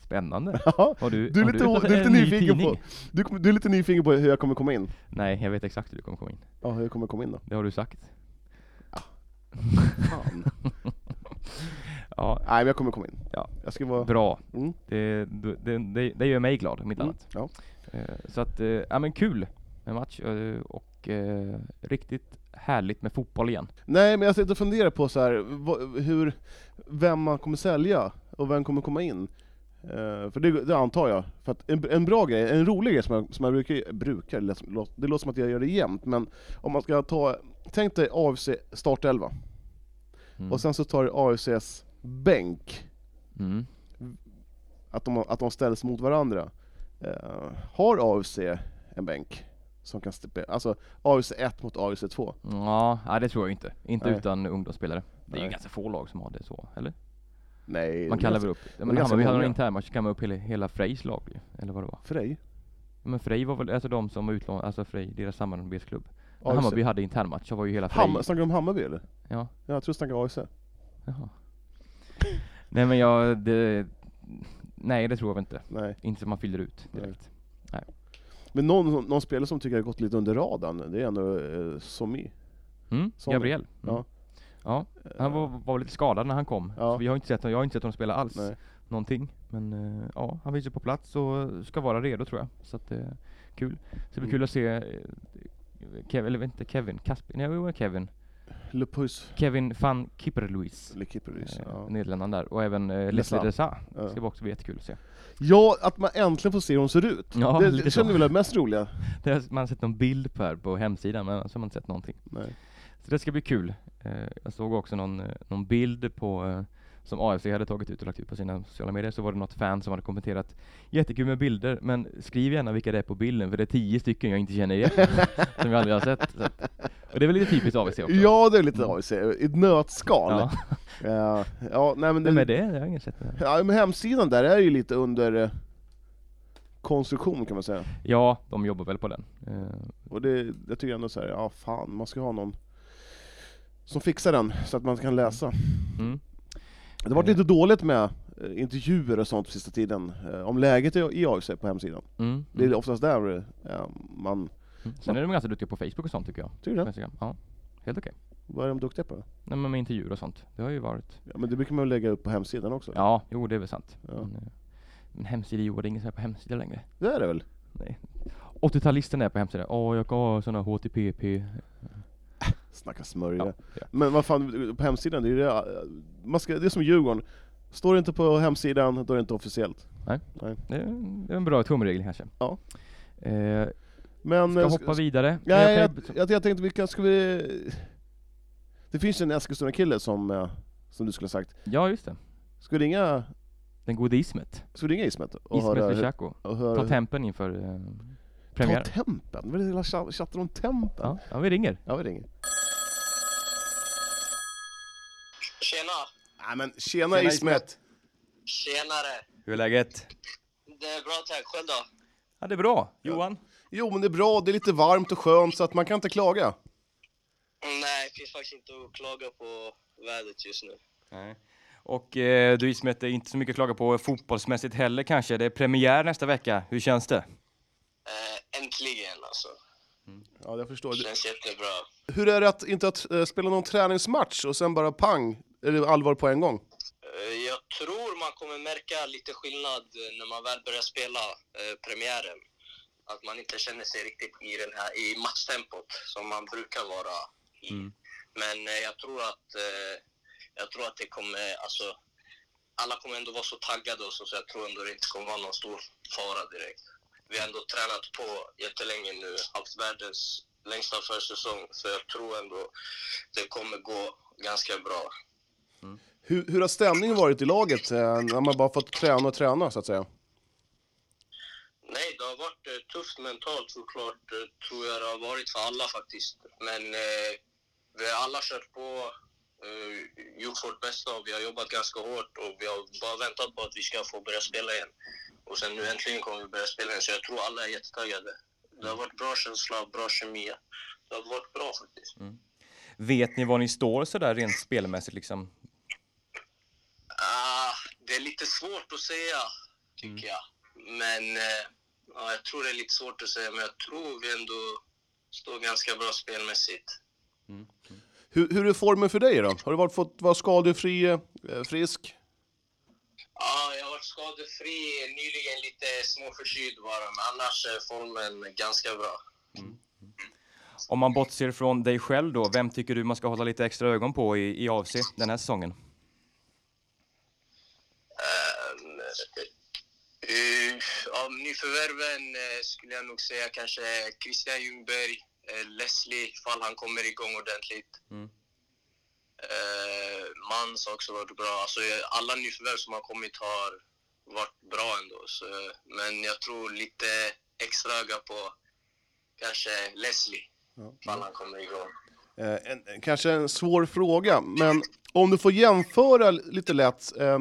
Spännande. Ja, Har du, Du är har lite du o- fått du är lite ny nyfiken tidning? på- du, du är lite nyfiken på hur jag kommer komma in? Nej, jag vet exakt hur du kommer komma in. Ja, hur jag kommer komma in då? Det har du sagt. Fan. Ja, Nej men jag kommer komma in. Ja. Jag ska vara... bra. Mm. Det, det, det, det gör mig glad, om inte Mm. annat. Ja. Eh, Så att, eh, ja men kul med match eh, och riktigt härligt med fotboll igen. Nej men jag sitter och funderar på så här, hur, vem man kommer sälja och vem kommer komma in. För det, det antar jag. För att en, en bra grej, en rolig grej som jag, som jag brukar, brukar det låter, det låter som att jag gör det jämt, men om man ska ta tänk dig AFC startelva, Mm. och sen så tar du AFCs bänk, Mm. att de, att de ställs mot varandra. Eh, har AFC en bänk? Som kan spela, alltså AFC 1 mot AFC 2? Ja, nej, det tror jag inte. Inte Nej. utan ungdomsspelare. Det är ju Nej. ganska få lag som har det så, eller? Nej, Man kallar väl upp, men Hammarby hade någon internmatch, så kan man upp hela, hela Frejs lag ju, eller vad det var. Frej? Men Frej var väl, alltså de som var utlånade, alltså Frej, deras samarbetsklubb. Hammarby hade internmatch så var ju hela Frej, Ham, snackar du om Hammarby eller? ja, Ja, jag tror du snackar AFC. jaha. Nej men jag, det, nej det tror jag inte. Nej. Inte som man fyller ut direkt. Men någon, någon spelare som tycker har gått lite under radarn, det är ändå eh, Somi. Mm, Sån- Gabriel. Mm. Ja. Ja, han var, var lite skadad när han kom. Ja. Så vi har inte sett, jag har inte sett honom spela alls. Nej. Någonting. Men eh, ja, han finns ju på plats och ska vara redo tror jag. Så att det är kul. Så det blir Mm. kul att se eh, Kevin, eller inte Kevin, Kasper, nej jo, Kevin. Lepus. Kevin van Kipperluis. Eller Kipperlys, Eh, ja. Nederländerna där. Och även eh. Leslie Desa. Ja. Det ska också bli jättekul att se. ja, att man äntligen får se hur hon ser ut. Ja, det det så. känner väl är mest roliga? Det har, man har sett någon bild på här på hemsidan men annars har man inte sett någonting. Nej. Så det ska bli kul. Eh, jag såg också någon, eh, någon bild på eh, som AFC hade tagit ut och lagt ut på sina sociala medier, så var det något fan som hade kommenterat Jättekul med bilder, men skriv gärna vilka det är på bilden, för det är tio stycken jag inte känner igen, som jag aldrig har sett. Så och det är väl lite typiskt AFC också? Ja, det är lite. AFC, ett nötskal. Ja. Ja, ja nej men det, Vem är det? Det har jag ingen sett. Ja, men hemsidan där är ju lite under eh, konstruktion kan man säga. Ja, de jobbar väl på den. Eh, Och det, jag tycker ändå så här, ja fan, man ska ha någon som fixar den så att man kan läsa. Mm. Det har varit lite dåligt med eh, intervjuer och sånt på sista tiden, eh, om läget i, AFC på hemsidan. Mm. Det är oftast där eh, man... Mm. Sen är de ganska duktiga på Facebook och sånt tycker jag. Tycker du det? Ja, helt okej. Vad är de duktiga på? Nej men med intervjuer och sånt. Det har ju varit. Ja, men det brukar man väl lägga upp på hemsidan också? Ja, jo det är väl sant. Ja. Men, men hemsida, jo det är ingen som är på hemsida längre. Det är det väl? Nej. 80-talisten är på hemsidan. Åh, jag kan ha såna HTPP. Snacka smörja. Ja, ja. Men vad fan, på hemsidan, det är, det, man ska, det är som Djurgården. Står det inte på hemsidan, då är det inte officiellt. Nej. Nej. Det är, det är en bra tumregel kanske. Ja. Eh, Men... ska eh, hoppa vidare. Ja, jag, ju- jag, jag tänkte vi kan, ska vi... Det finns en Eskilstuna-kille som, eh, som du skulle ha sagt. ja, just det. Ska vi ringa, Den gode Ismet. ska vi ringa Ismet? Och Ismet höra Ta tempen inför eh, premiären. Ta tempen? Vad är det hela tja- chattar om tempen? Ja, ja, vi ringer. Ja, vi ringer. Tjena! Nej men tjena, Tjena, Ismet! Tjenare! Hur är läget? Det är bra tack, själv då? Ja, det är bra. Johan? Jo men det är bra, det är lite varmt och skönt så att man kan inte klaga. Nej, det finns faktiskt inte att klaga på vädret just nu. Nej. Och eh, du Ismet, det är inte så mycket att klaga på fotbollsmässigt heller kanske. Det är premiär nästa vecka. Hur känns det? Eh, äntligen alltså. Ja, jag förstår. Det känns jättebra. Hur är det att inte att eh, spela någon träningsmatch och sen bara pang, eller allvar på en gång? Eh, jag tror man kommer märka lite skillnad eh, när man väl börjar spela eh, premiären. Att man inte känner sig riktigt i, den här, i matchtempot som man brukar vara i. Mm. Men eh, jag tror att eh, jag tror att det kommer, alltså alla kommer ändå vara så taggade och så, så jag tror ändå det inte kommer vara någon stor fara direkt. Vi har ändå tränat på jättelänge nu, haft världens längsta försäsong, så jag tror ändå det kommer gå ganska bra. Hur, hur har stämningen varit i laget eh, när man bara fått träna och träna så att säga? Nej, det har varit eh, tufft mentalt såklart, eh, tror jag det har varit för alla faktiskt. Men eh, vi har alla kört på, eh, gjort vårt bästa och vi har jobbat ganska hårt och vi har bara väntat på att vi ska få börja spela igen. Och sen nu äntligen kommer vi börja spela igen, så jag tror alla är jättetaggade. Det har varit bra känsla, bra kemi. Det har varit bra faktiskt. Vet ni var ni står sådär rent spelmässigt liksom? Ah, det är lite svårt att säga, tycker jag. Men eh, ja, jag tror det är lite svårt att säga, men jag tror vi ändå står ganska bra spelmässigt. Hur, hur är formen för dig då? Har du varit, fått vara skadefri, eh, frisk? Ja, jag har varit skadefri nyligen, lite småförkyld bara, men annars är formen ganska bra. Om man bortser från dig själv då, vem tycker du man ska hålla lite extra ögon på i, i AFC den här säsongen? Um, uh, av nyförvärven eh, skulle jag nog säga kanske Christian Ljungberg, Eh, Leslie, ifall han kommer igång ordentligt. Mm. Eh, Mans har också varit bra. Alltså, eh, alla nyförvärv som har kommit har varit bra ändå. Så, men jag tror lite extra öga på kanske Leslie, Ja. ifall han kommer igång. Eh, en, kanske en svår fråga, men om du får jämföra lite lätt eh,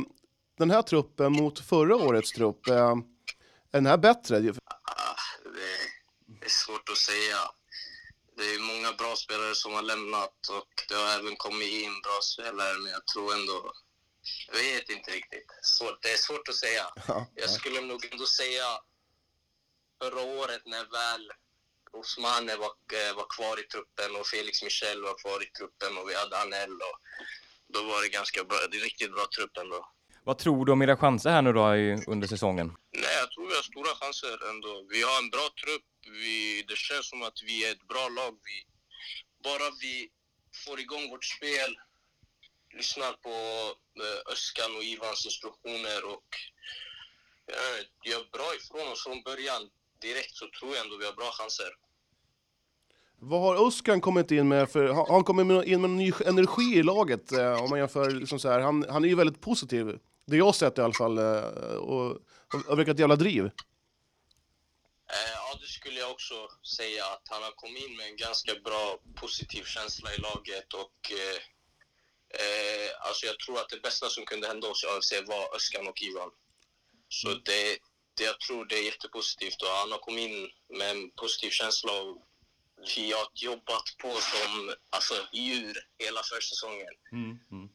den här truppen mot förra årets trupp, eh, är den här bättre? Det, är svårt att säga. Det är många bra spelare som har lämnat och det har även kommit in bra spelare, men jag tror ändå... Jag vet inte riktigt. Svårt. Det är svårt att säga. Ja, Jag skulle nog ändå säga förra året när väl Osmane var, eh, var kvar i truppen och Felix Michel var kvar i truppen och vi hade Anel och då var det ganska bra, det är riktigt bra trupp ändå. Vad tror du om era chanser här nu då under säsongen? Nej, jag tror vi har stora chanser ändå. Vi har en bra trupp. Vi, det känns som att vi är ett bra lag. Vi, bara vi får igång vårt spel, lyssnar på eh, Öskan och Ivans instruktioner och eh, gör bra ifrån oss från början direkt så tror jag ändå vi har bra chanser. Vad har Uskan kommit in med för, har han kommit med- in med någon ny energi i laget? Eh, om man jämför, liksom så här, han, han är ju väldigt positiv, det jag har sett i alla fall, eh, och har verkat jävla driv. Eh, ja, det skulle jag också säga att han har kommit in med en ganska bra positiv känsla i laget och eh, eh, alltså jag tror att det bästa som kunde hända oss i AFC var Öskan och Ivan. Så det, det, jag tror det är jättepositivt och han har kommit in med en positiv känsla och vi har jobbat på som alltså, djur hela försäsongen. Mm. Mm.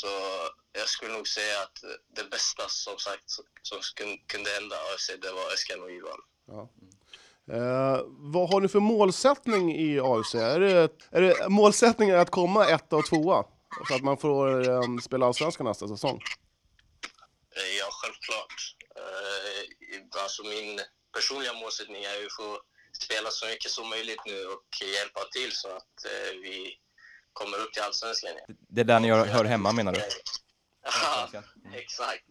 Så jag skulle nog säga att det bästa som sagt som kun- kunde hända AFC det var Öskan och Ivan. Ja. Eh, vad har ni för målsättning i AFC? Är det, är det målsättningen att komma etta och tvåa? Så att man får eh, spela Allsvenskan nästa säsong? Eh, Ja, självklart. Eh, Alltså min personliga målsättning är ju att få spela så mycket som möjligt nu och hjälpa till så att eh, vi kommer upp till Allsvenskan igen. Det är där ni hör, hör hemma menar du? Ja, exakt.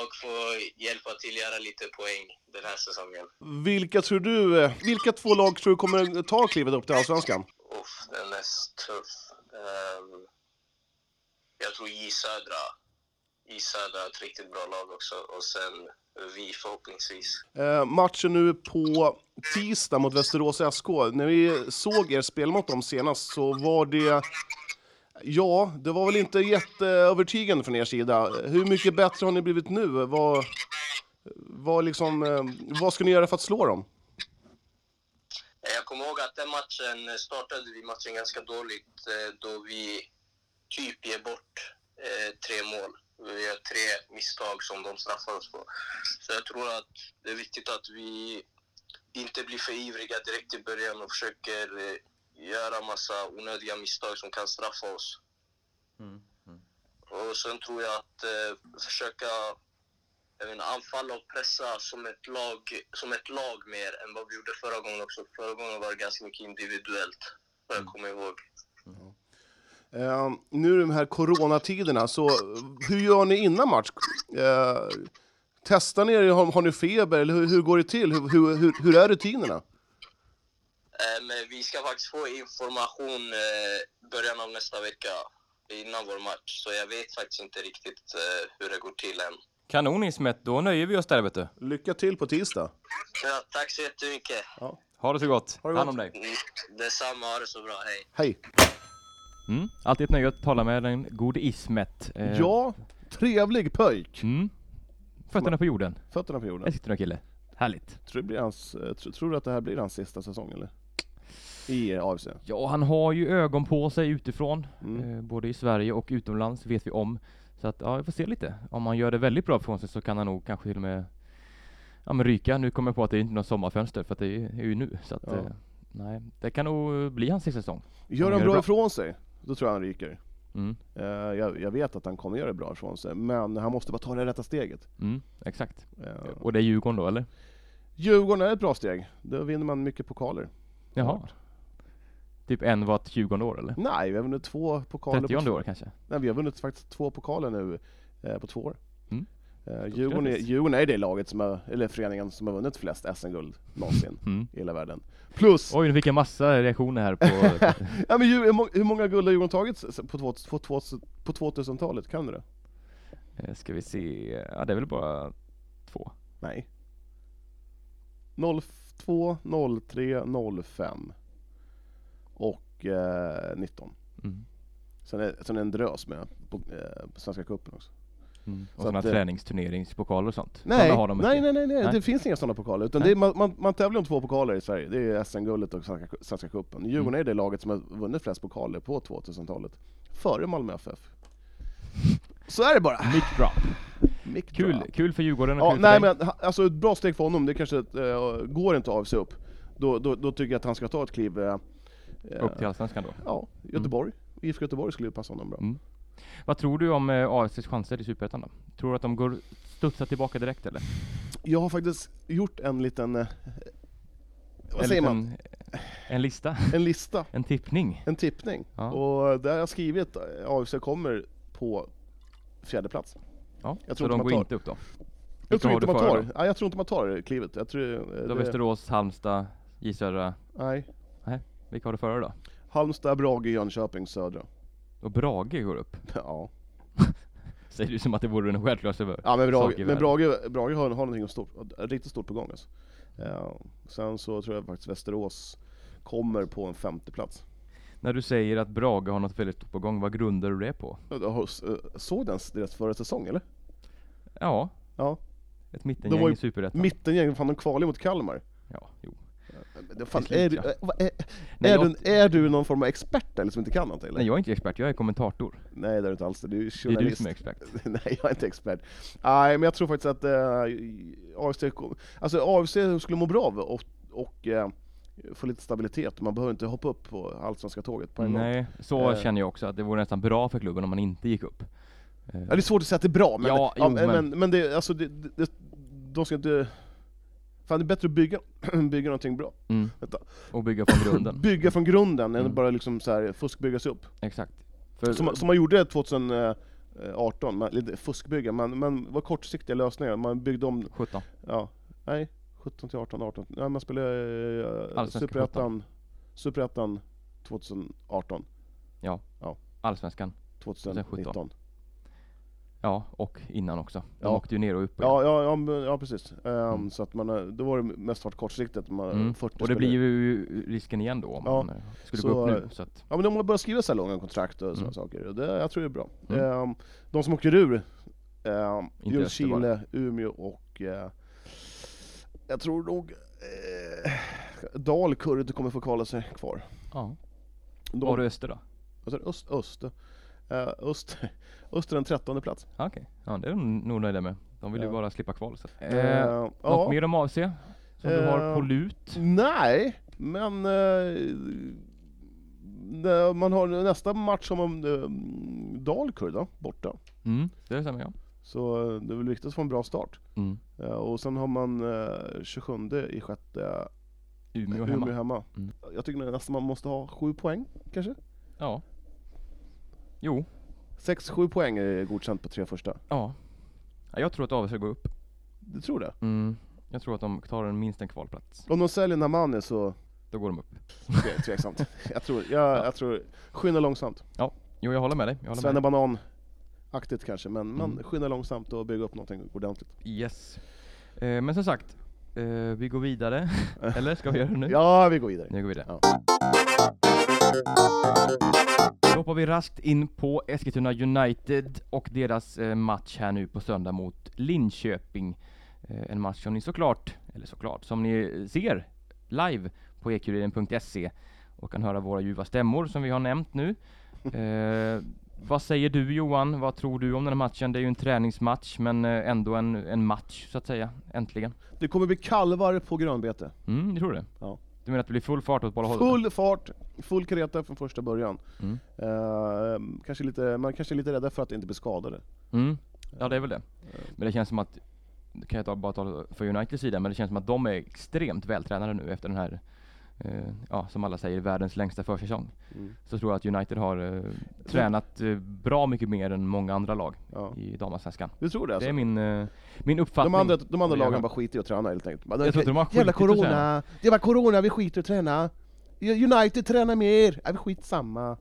Och få hjälpa till göra lite poäng den här säsongen. Vilka tror du, eh, vilka två lag tror du kommer ta klivet upp till Allsvenskan? Uff, den är tuff. Ehm, jag tror J Södra. J Södra är ett riktigt bra lag också och sen vi förhoppningsvis. Eh, matchen nu på tisdag mot Västerås SK. När vi såg er spela mot dem senast så var det... Ja, det var väl inte jätteövertygande från er sida. Hur mycket bättre har ni blivit nu? Vad, vad, liksom, eh, vad ska ni göra för att slå dem? Jag kommer ihåg att den matchen startade vi matchen ganska dåligt eh, då vi typ ger bort eh, tre mål. Vi gör tre misstag som de straffar oss på. Så jag tror att det är viktigt att vi inte blir för ivriga direkt i början och försöker eh, göra massa onödiga misstag som kan straffa oss. Mm. Mm. Och sen tror jag att eh, försöka jag anfalla och pressa som ett, lag, som ett lag mer än vad vi gjorde förra gången också. Förra gången var det ganska mycket individuellt, vad jag kommer ihåg. Eh, nu i de här coronatiderna, så hur gör ni innan match? Eh, testar ni er? Har, har ni feber? Eller hur, hur går det till? Hur, hur, hur, hur är rutinerna? Men vi ska faktiskt få information eh, början av nästa vecka innan vår match. Så jag vet faktiskt inte riktigt eh, hur det går till än. Kanon Ismet, då nöjer vi oss där vet du. Lycka till på tisdag. Ja, tack så jättemycket. Ha det så gott. Ha det Ta hand om gott. dig. Mm, detsamma, ha det så bra. Hej. Hej! Mm. Alltid ett nöje att tala med den gode Ismet. Eh, Ja, trevlig pöjk. Mm. Fötterna på jorden. Fötterna på jorden. Eskilstuna kille. Härligt. Tror, det blir hans, eh, tr- tror du att det här blir hans sista säsong eller? I eh, AFC? Ja, han har ju ögon på sig utifrån. Mm. Eh, både i Sverige och utomlands vet vi om. Så att, ja, vi får se lite. Om han gör det väldigt bra från sig så kan han nog kanske till och med ja, men ryka. Nu kommer jag på att det är inte något sommarfönster för att det är, ju nu. Så att, Ja. eh, nej, det kan nog bli hans sista säsong. Gör Han gör bra. ifrån sig, då tror jag han ryker. Mm. Eh, jag, jag vet att han kommer göra bra ifrån sig, men han måste bara ta det rätta steget. Mm, exakt. Eh, Och det är Djurgården då, eller? Djurgården är ett bra steg. Då vinner man mycket pokaler. Jaha. Klart. Typ en vart tjugonde år eller? Nej, vi har vunnit två pokaler på Trettionde två- år kanske? Nej, vi har vunnit faktiskt två pokaler nu eh, på två år. Eh, Djurgården, är. Djurgården är det laget som har, eller föreningen som har vunnit flest SM-guld någonsin Mm. i hela världen. Plus, Oj, nu fick jag massa reaktioner här på... ja, men hur hur många guld har Djurgården tagit på, på, två- på 2000-talet? Kan du det? Eh, Ska vi se, ja det är väl bara två. Nej. 02, 03, 05 och eh, 19. Mm. Sen är, sen är en drös med på, eh, på Svenska cupen också. Mm. Och Så sådana eh, träningsturneringspokaler och sånt. Nej, Såna har de nej, nej, nej, nej, det finns inga sådana pokaler. Utan är, man, man, man tävlar om två pokaler i Sverige. Det är SM-guldet och Svenska, Svenska cupen. Djurgården Mm. är det laget som har vunnit flest pokaler på 2000-talet. Före Malmö FF. Så är det bara. Mic drop. Mic Kul, drop. kul för Djurgården och Ja, kul nej men alltså ett bra steg för honom, det kanske uh, går inte av sig upp. Då, då, då tycker jag att han ska ta ett kliv eh, Upp till Allsvenskan då. Ja, Göteborg. IFK Göteborg skulle ju passa honom bra. Mm. Vad tror du om eh, AFCs chanser i Superettan då? Tror du att de går studsa tillbaka direkt eller? Jag har faktiskt gjort en liten, eh, vad en säger man, liten- En lista? en lista, En tippning? en tippning. Ja. Och där har jag skrivit eh, AFC kommer på fjärde plats. Ja, Jag så tror de inte man går tar- inte upp då? Jag tror, har inte du man före tar, då? nej, jag tror inte man tar klivet. Jag tror, eh, har det, Västerås, Halmstad, J Södra. nej. Vilka har du före då? Halmstad, Brage, Jönköping, Södra. Och Brage går upp? Ja, Säger du som att det vore en självklar sak ja men, Brage, men. Brage, Brage har, har någonting stort, riktigt stort på gång alltså. Ja, sen så tror jag faktiskt Västerås kommer på en femte plats. När du säger att Brage har något väldigt stort på gång, vad grundar du det på? Eh, Såg den deras förra säsong eller? Ja, Ja. ett mittengäng i Superettan. Mittengäng, fan de kvalade mot Kalmar. Ja, jo. Men fan, är, du, ja. vad är, Nej, är, jag, du, är du någon form av expert eller som inte kan något eller? nej, jag är inte expert, jag är kommentator. Nej det är du inte alls, det. du är ju Det är journalist. du som är expert. Nej jag är inte expert. Nej men jag tror faktiskt att eh, AFC, alltså AFC skulle må bra av och, och eh, få lite stabilitet. Man behöver inte hoppa upp på allsvenska tåget på en gång. Nej, så Eh. känner jag också, att det vore nästan bra för klubben om man inte gick upp. Ja, det är svårt att säga att det är bra, men, Ja, ja, jo, men, men- men, men det, alltså det, det, det, de ska inte... Fan det är bättre att bygga, bygga någonting bra. Mm. Vänta. Och bygga från grunden. Bygga från grunden, än Mm. att bara liksom så här fuskbygga sig upp. Exakt. För, Som, som man gjorde 2018, man, lite fuskbygga, men, det var kortsiktiga lösningar. Man byggde om, 17. ja, nej, 17 till 18, 18. Nej, man spelade Allsvenska Superettan, Superettan 2018, Allsvenskan. 2019. Ja, och innan också. De Ja. åkte ju ner och upp igen. Ja, ja, ja, ja precis. Ehm, Mm. Så att man, eh, då var det mest varit kortsiktigt. Man, Mm. 40 Och det spelare. blir ju risken igen då om Ja, man eh, skulle så, gå upp eh, nu. Så att, Ja men de har börjat skriva så långa kontrakt och sådana Mm. saker. Och Det, jag tror det är bra. Ehm, de som åker ur, um, Inte Ljungskile, Umeå och eh, jag tror nog eh, Dalkurd kommer få kvala sig kvar. ja. De, Var du Öster då? Öst, öst, eh, öst, öst är den trettonde plats. Ah, Okej, ja det är de nog nöjda med. De vill ju Ja. bara slippa kval. Så. Eh, Eh, ja. Något mer om AFC? Som du har Eh, på lut? Nej, men eh, man har nästa match som om eh, Dalkurd borta. Mm, det stämmer ja. Så eh, det är väl viktigt att få en bra start. Mm. Eh, och sen har man eh, 27 i sjätte Umeå Umeå hemma. hemma. Mm. Jag tycker nästan man måste ha sju poäng kanske? Ja. Jo, 6-7 poäng är godkänt på tre första. ja. ja. Jag tror att AFC går upp. Du tror det? Mm. Jag tror att de tar en minst en kvalplats. Om de säljer Namani så Då går de upp. det är tveksamt. jag tror, jag, jag tror, skynda långsamt. Jo, jag håller med dig. Jag håller med dig. Svennebanan aktigt kanske, men, Mm. men skynda långsamt och bygga upp någonting ordentligt. Yes. Eh, men som sagt, eh, vi går vidare. Eller ska vi göra det nu? Ja, vi går vidare. Nu går vi vidare. Ja. Då hoppar vi raskt in på Eskilstuna United och deras eh, match här nu på söndag mot Linköping. Eh, en match som ni såklart, eller såklart, som ni ser live på ekuriren.se och kan höra våra ljuva stämmor som vi har nämnt nu. Eh, vad säger du Johan? Vad tror du om den här matchen? Det är ju en träningsmatch men eh, ändå en, en match så att säga, äntligen. Det kommer bli kalvar på grönbete. Mm, du tror det? Ja. Du menar att det blir full fart åt båda hållen? Full fart, full kareta från första början. Mm. Eh, kanske lite, man kanske är lite rädda för att inte bli skadade. Mm. Ja det är väl det. Men det känns som att, kan jag ta, bara tala för Uniteds sida, men det känns som att de är extremt vältränade nu efter den här ja, som alla säger, världens längsta försäsong. Mm. Så tror jag att United har eh, tränat eh, bra mycket mer än många andra lag Ja. i damallsvenskan. Du tror det Det alltså? är min, eh, min uppfattning. De andra, de andra lagen bara skiter i att träna helt enkelt. Bara, Jag tror de har Jävla corona! Det var corona, vi skiter i att träna! United tränar mer! Ja, vi skit samma.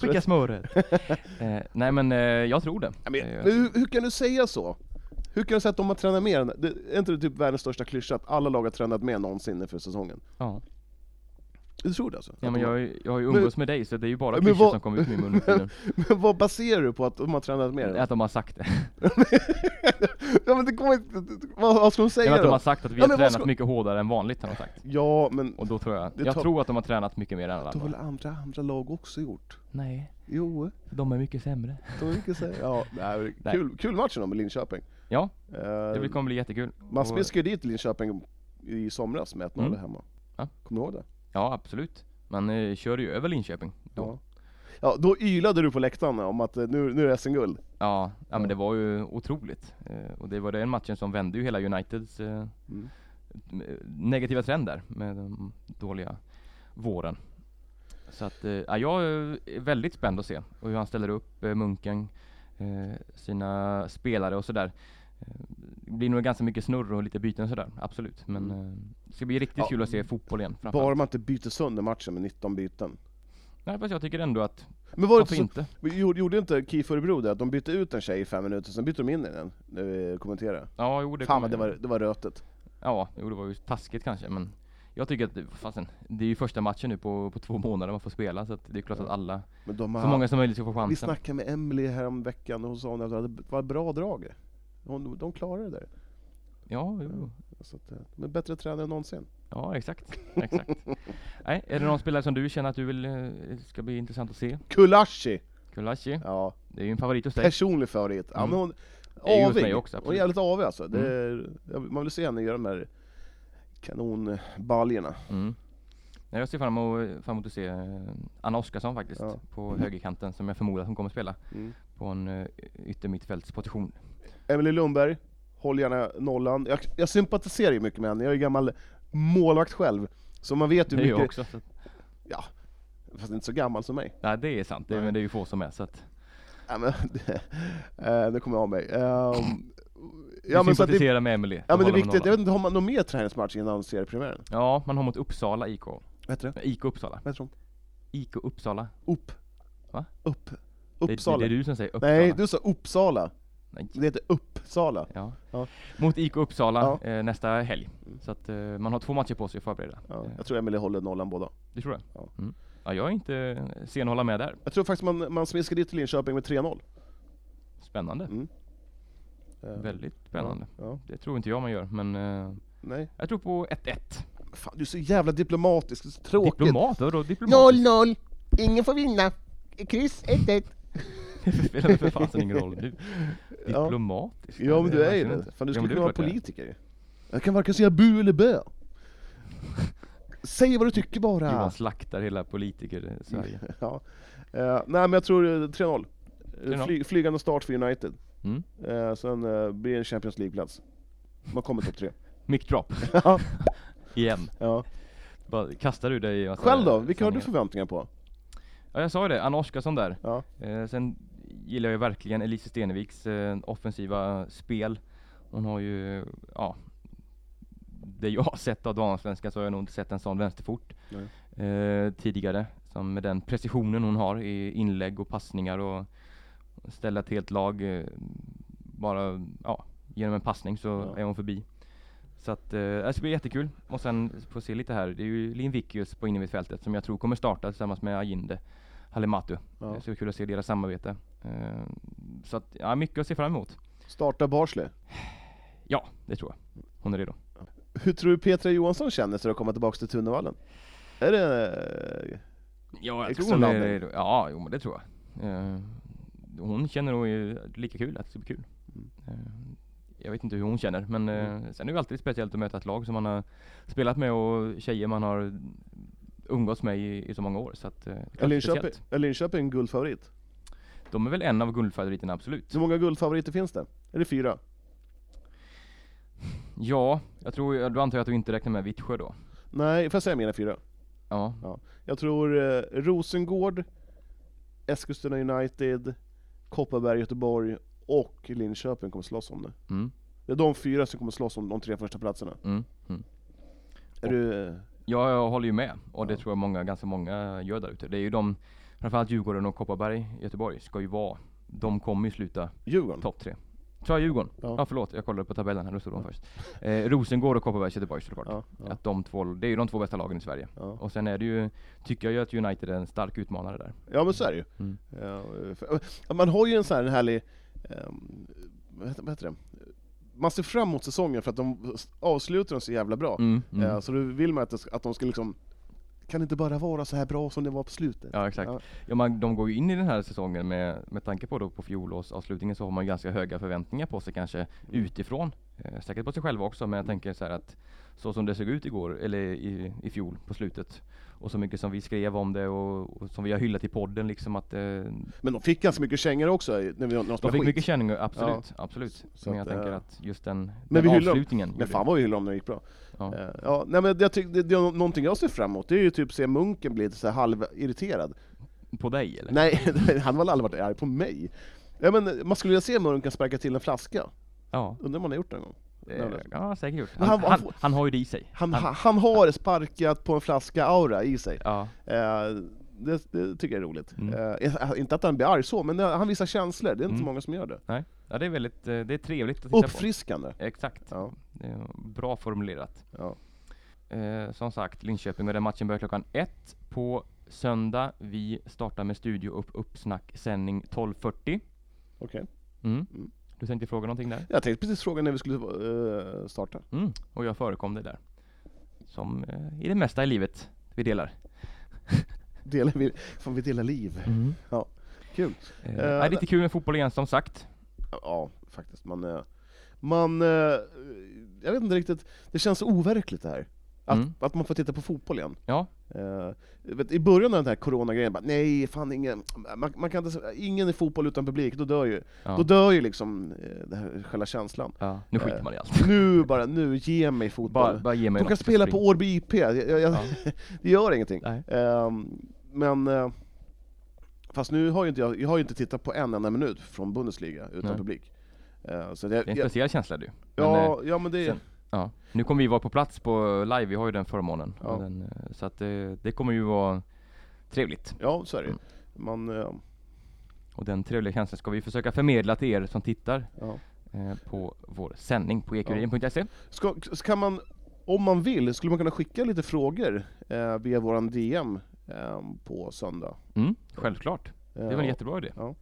Skicka smöret! eh, nej men eh, jag tror det. Men, Eh, men hur, hur kan du säga så? Hur kan du säga att de har tränat mer? än- Det, är inte det typ världens största klyscha att alla lag har tränat mer någonsin inför säsongen? ja. Du tror det alltså? ja men de har- jag, jag har ju umgås med dig så det är ju bara Men klyschor vad- som kommer ut ur min mun nu för tiden. Men vad baserar du på att de har tränat mer? Att de har sagt det. ja men det går inte, vad, vad ska de säga men att de då? har sagt att vi Ja, har men vad tränat ska- mycket hårdare än vanligt har de sagt. Ja men, Och då tror jag, Det jag tar- tror att de har tränat mycket mer än alla det har väl andra. andra, andra lag också gjort? Nej, Jo, de är mycket sämre. de vill inte säga. Ja, nej, men Nej. kul, kul match då med Linköping. Ja, Eh, det kommer bli jättekul. man Och- smiskade dit Linköping i somras med 1-0 Mm. hemma. Ja. Kommer du ihåg det? Ja, absolut. Man eh, körde ju över Linköping då. Ja. Ja, då ylade du på läktaren om att eh, nu, nu är det SM-guld. Ja, ja, Ja. men det var ju otroligt. Eh, och det var den matchen som vände ju hela Uniteds eh, Mm. m- negativa trend där med den dåliga våren. Så att, eh, ja, jag är väldigt spänd att se och hur han ställer upp eh, Munken, eh, sina spelare och sådär. Eh, Det blir nog ganska mycket snurr och lite byten och sådär, absolut. Men eh, det ska bli riktigt Ja, kul att se fotboll igen Bara man inte byter sönder matchen med 19 byten. Nej, fast jag tycker ändå att, Men var det så, inte? vi gjorde, inte KIF Örebro det? Att de bytte ut en tjej i fem minuter, sen bytte de in den när vi kommenterade? Ja, jo det Fan det var, det var rötet. Ja, jo det var ju taskigt kanske men jag tycker att, fasen, det är ju första matchen nu på, på två månader man får spela så det är klart att alla, så många som möjligt ska få vi chansen. snackade med Emily här veckan och hon sa att det var bra drag. Hon, de klarade det där. Ja, jo. Så att, eh, är bättre tränare än någonsin. Ja, exakt. exakt. Nej, är det någon spelare som du känner att du vill, eh, ska bli intressant att se? Kulashi! Kulashi, Ja, det är ju en favorit hos dig. personlig favorit. Ja, Mm. men hon, avig. mig också, hon är jävligt avig alltså. Det är, man vill se henne göra de här kanonbaljorna. Mm. Jag ser fram emot, fram emot att se eh, Anna Oskarsson faktiskt, Ja. på högerkanten som jag förmodar att hon kommer spela Mm. på en yttermittfältsposition. Emily Lundberg, håll gärna nollan. Jag, jag sympatiserar ju mycket med henne, jag är gammal målvakt själv. Så man vet ju Det är jag mycket, också. Så. att- fast inte så gammal som mig. Nej, det är sant, det, men det är ju få som är så att Ja, men, eh, nu kommer jag av mig. Um, du ja men så att det, sympatiserar med Emily. ja, men det är viktigt, jag vet inte, har man någon mer träningsmatch innan seriepremiären? Ja, man har mot Uppsala IK. Vad heter det? IK Uppsala. Vad heter de? IK Uppsala. Upp. Va? Upp. Det, Uppsala. det är du som säger Uppsala. Nej, du sa Uppsala. Nej. Det heter Uppsala. Ja. Ja. Mot IK Uppsala Ja. eh, nästa helg. Mm. Så att eh, man har två matcher på sig att förbereda. Ja, Eh, jag tror Emily håller nollan båda. det tror jag. Ja. Mm. Ja, jag är inte sen att hålla med där. Jag tror faktiskt man, man smiskar dit till Linköping med 3-0. Spännande. Mm. Eh, Väldigt spännande. Det tror inte jag man gör, men eh, Nej. jag tror på 1-1. Fan, du är så jävla diplomatisk, det är så tråkigt. Diplomat? Vadå diplomatiskt? 0-0, ingen får vinna. Kryss 1-1. Det spelar väl för fasen ingen roll nu. Ja. Diplomatisk? Ja men det du är ju det. inte. Fan du Ja, skulle men är kunna vara politiker. Jag kan varken säga bu eller bö. Säg vad du tycker bara. Johan slaktar hela politiker Sverige. Ja. Eh, nej men jag tror eh, 3-0. Eh, 3-0. Fly, flygande start för United. Mm. Eh, sen eh, blir det en Champions League-plats. Man kommer topp tre. Mic drop. Ja. Igen. ja. Bara kastar du dig Själv då? Vilka har du förväntningar på? Ja jag sa ju det, Anna Oskarsson där. Ja. Eh, sen gillar jag verkligen Elise Steneviks eh, offensiva spel. Hon har ju, ja, det jag har sett av damallsvenskan så har jag nog inte sett en sån vänsterfot eh, tidigare. Som med den precisionen hon har i inlägg och passningar och ställa ett helt lag eh, bara, ja, genom en passning så Ja. är hon förbi. Så att, eh, det ska bli jättekul. Och sen får se lite här, det är ju Linn Vickius på innermittfältet som jag tror kommer starta tillsammans med Ajinde Halimatu. Ja. Det ska bli kul att se deras samarbete. Eh, så att, ja, mycket att se fram emot. Starta Barsley. Ja, det tror jag. Hon är redo. Hur tror du Petra Johansson känner sig att komma tillbaka till Tunnevallen? Är det... Ja, jag tror hon är redo. Ja, jo men det tror jag. Eh, hon känner nog lika kul, att det ska bli kul. Mm. Eh, jag vet inte hur hon känner, men eh, sen är det ju alltid speciellt att möta ett lag som man har spelat med och tjejer man har umgåtts med i, i så många år. Så att, eh, är Linköping, är Linköping guldfavorit? De är väl en av guldfavoriterna, absolut. Hur många guldfavoriter finns det? Är det fyra? Ja, jag tror, då antar jag att du inte räknar med Vittsjö då? Nej, får jag säga mina fyra? Ja. Jag tror eh, Rosengård, Eskilstuna United, Kopparberg, Göteborg och Linköping kommer slåss om det. Mm. Det är de fyra som kommer slåss om de tre första platserna. Mm. Mm. Är du... Ja, jag håller ju med. Och det tror jag många, ganska många gör där ute. Det är ju de, framförallt Djurgården och Kopparberg, Göteborg, ska ju vara, de kommer ju sluta Djurgården? topp tre. Sa jag Djurgården? Ja. Ja. förlåt, jag kollade på tabellen här, då stod de först. Eh, Rosengård och Kopparbergs Göteborg såklart. Ja, ja, Att de två, det är ju de två bästa lagen i Sverige. ja. Och sen är det ju, tycker jag ju att United är en stark utmanare där. ja men så är det ju. Mm. Ja, för- man har ju en sån här en härlig... heter, vad heter det? Man ser fram emot säsongen för att de avslutar den så jävla bra. Mm, mm. Ja, så då vill man att, det, ska- att de ska liksom... Kan det inte bara vara så här bra som det var på slutet? Ja exakt. Ja. Ja, man, de går ju in i den här säsongen med, med tanke på då på fjolårsavslutningen så har man ganska höga förväntningar på sig kanske utifrån. Eh, säkert på sig själva också men jag tänker så att så som det såg ut igår, eller i, i fjol på slutet och så mycket som vi skrev om det och, och som vi har hyllat i podden liksom att eh, Men de fick ganska mycket kängor också när, vi, när de de fick skit. mycket känningar, absolut, absolut. Så men jag att, tänker eh, att just den, men den vi dem. avslutningen Men fan vad vi hyllade dem när det gick bra. ja. Eh, Ja, nej men jag tycker, det, det är någonting jag ser fram emot, det är ju typ se Munken bli lite så halvirriterad. På dig eller? Nej, han har väl aldrig varit arg på mig. Ja, men man skulle vilja se Munken sparka till en flaska, Ja, undrar om han har gjort det någon gång? Det, ja säkert gjort. Han, han- han, han har ju det i sig. Han, har sparkat på en flaska-aura i sig. ja, Eh, det, det tycker jag är roligt. Mm. Eh, inte att han blir arg så, men det, han visar känslor, det är inte så Mm. många som gör det. nej. Ja, det är väldigt, eh, det är trevligt att titta på. Uppfriskande. Exakt. Ja, bra formulerat. ja. Eh, som sagt, Linköping och den matchen börjar klockan ett på söndag. Vi startar med studio upp uppsnack sändning 12.40. okej. Mm. Mm. Du tänkte fråga någonting där? Jag tänkte precis fråga när vi skulle eh, starta. Mm. Och jag förekom dig där. Som eh, i det mesta i livet vi delar. Delar vi, fan vi delar liv. Kul. Eh, Eh, nej, det är lite kul med fotboll igen som sagt. Ja, faktiskt. Man, man, jag vet inte riktigt, det känns overkligt det här. Att, Mm. att man får titta på fotboll igen. Ja, Eh, vet, I början av den här coronagrejen, bara, nej fan ingen, man, man kan inte, ingen i fotboll utan publik, då dör ju, ja. då dör ju liksom eh, det här, själva känslan. ja. Nu skiter Eh, man i allt. Nu bara, nu, ge mig fotboll. Bara, bara ge mig De kan spela på Årby IP, jag, jag, Ja. det gör ingenting. Ehm, men, eh, fast nu har ju inte jag, jag har ju inte tittat på en enda minut från Bundesliga utan Nej. publik. Eh, så det, Det är en jag, speciell känsla du. Men, eh, ja, ja men det, sen- Ja, nu kommer vi vara på plats på live, vi har ju den förmånen. Ja. Den, eh, så att det, det kommer ju vara trevligt. ja så är det. Mm. Man, eh, Och den trevliga känslan ska vi försöka förmedla till er som tittar ja. eh, på vår sändning på ekuriren.se. Ska man, om man vill, skulle man kunna skicka lite frågor eh, via våran DM eh, på söndag? Mm, självklart, det väl en jättebra idé. Ja.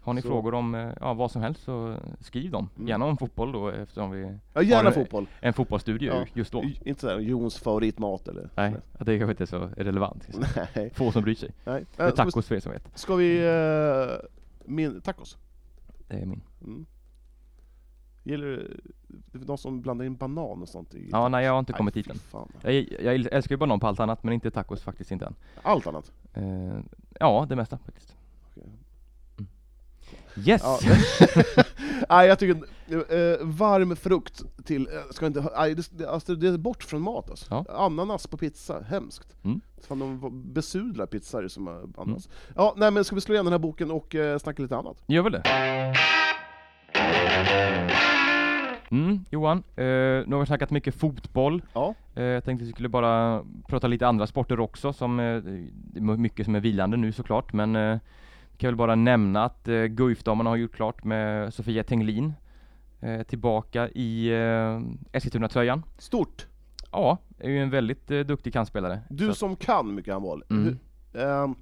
Har ni Så- frågor om eh, ja, vad som helst så skriv dem. Mm. Gärna om fotboll då eftersom vi Ja, gärna Har fotboll. en fotbollsstudio Ja. just då. Inte såhär Jons favoritmat eller? Nej, det är kanske inte är så relevant. Nej. Få som bryr sig. Nej. Det är ska vi, tacos för er som vet. ska vi eh, min, tacos? Det är min. Mm. Gillar du de som blandar in banan och sånt i Ja, nej jag har inte Nej, kommit fy dit än. Jag, jag älskar ju banan på allt annat men inte tacos faktiskt inte än. Allt annat? Eh, ja, det mesta faktiskt. Yes! Ja. nej jag tycker, eh, varm frukt till, eh, ska inte nej, det, alltså, det är bort från mat alltså. Ja. Ananas på pizza, hemskt. Mm. Fan de besudlar pizzor som har ananas. Ja, nej men ska vi slå igen den här boken och eh, snacka lite annat? Gör väl det? Mm, Johan, eh, nu har vi snackat mycket fotboll. Ja. Eh, jag tänkte att vi skulle bara prata lite andra sporter också, som eh, mycket som är vilande nu såklart, men eh, kan väl bara nämna att eh, Guifdamerna har gjort klart med Sofia Tenglin eh, tillbaka i eh, Eskilstuna-tröjan. Stort! Ja, är ju en väldigt eh, duktig kantspelare. Du Så som kan mycket handboll, Mm. hur, ehm,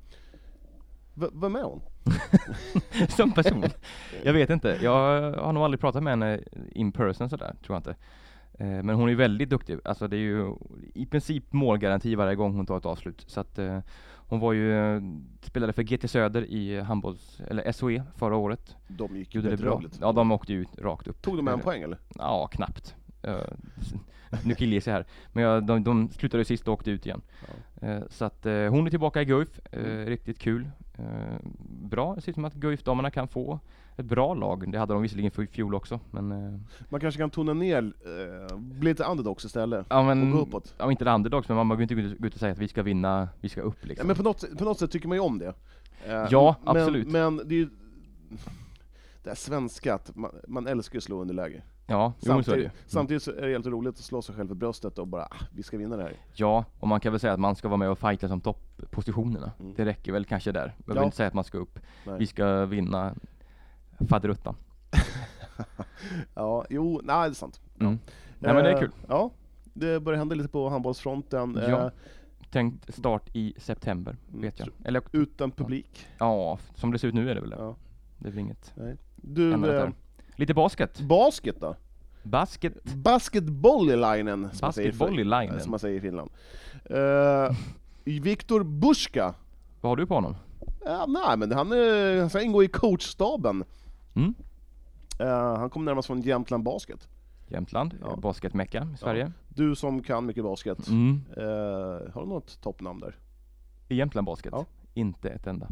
v- vem är hon? som person. Jag vet inte, jag har nog aldrig pratat med henne in person sådär, tror jag inte. Eh, Men hon är väldigt duktig, alltså det är ju i princip målgaranti varje gång hon tar ett avslut. Så att eh, hon var ju, eh, spelade för GT Söder i handbolls, eller SOE förra året. De gick ju Gjorde det bra. Ja, de åkte ju rakt upp. Tog de en Eh, poäng eller? Ja, knappt. Eh, nu killgissar jag här. Men jag, de, de slutade sist och åkte ut igen. Eh, så att eh, hon är tillbaka i Guif. Eh, riktigt kul. Eh, bra, det ser ut som att Guif-damerna kan få ett bra lag. Det hade de visserligen för i fjol också, men... Eh, Man kanske kan tona ner, eh, bli lite underdogs istället. ja men... Och gå uppåt. Ja, inte underdogs, men man behöver inte gå ut- och säga att vi ska vinna, vi ska upp Ja, liksom. men på något, på något sätt tycker man ju om det. Eh, Ja, men, absolut. Men det är ju det här svenska, att man, man älskar att slå underläge. Ja, jo, men så är det. Samtidigt, samtidigt så är det helt roligt att slå sig själv för bröstet och bara ah, vi ska vinna det här. Ja, och man kan väl säga att man ska vara med och fighta som topppositionerna. Mm. Det räcker väl kanske där. Jag behöver Ja. inte säga att man ska upp. Nej. Vi ska vinna faderuttan. Ja, jo, nej det är sant. Mm. Nej men det är Eh, kul. Ja, det börjar hända lite på handbollsfronten. Ja. eh, Tänkt start i september, Mm, vet jag. Eller Utan publik. ja, som det ser ut nu är det väl det. Ja. Det är väl inget Du, eh, där. Lite basket. basket då? Basket. Basketbollylinen, som som man säger i Finland. Uh, Viktor Buska. Vad har du på honom? Ja, nej, men han, är, han ska ingå i coachstaben. Mm? Eh, han kommer närmast från Jämtland Basket. Jämtland, Ja. ja. basketmecka i Sverige. Du som kan mycket basket, Mm. eh, har du något toppnamn där? I Jämtland basket. Ja. Inte ett enda.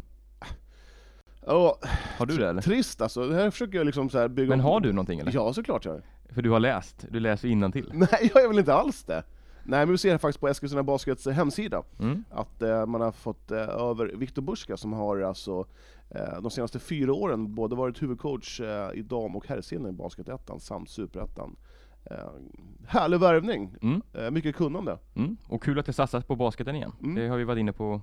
Ja, Har du det eller? trist alltså. Det här försöker jag liksom så här bygga Men upp- har du någonting eller? Ja, såklart jag har. För du har läst, du läser till. Nej, jag är väl inte alls det. Nej, men vi ser faktiskt på Eskilstuna Baskets hemsida Mm? att eh, man har fått eh, över Viktor Buska som har alltså eh, de senaste fyra åren både varit huvudcoach eh, i dam och herrserien i Basketettan samt Superettan. Eh, härlig värvning, Mm? eh, mycket kunnande. Mm. Och kul att det satsas på basketen igen. Mm. Det har vi varit inne på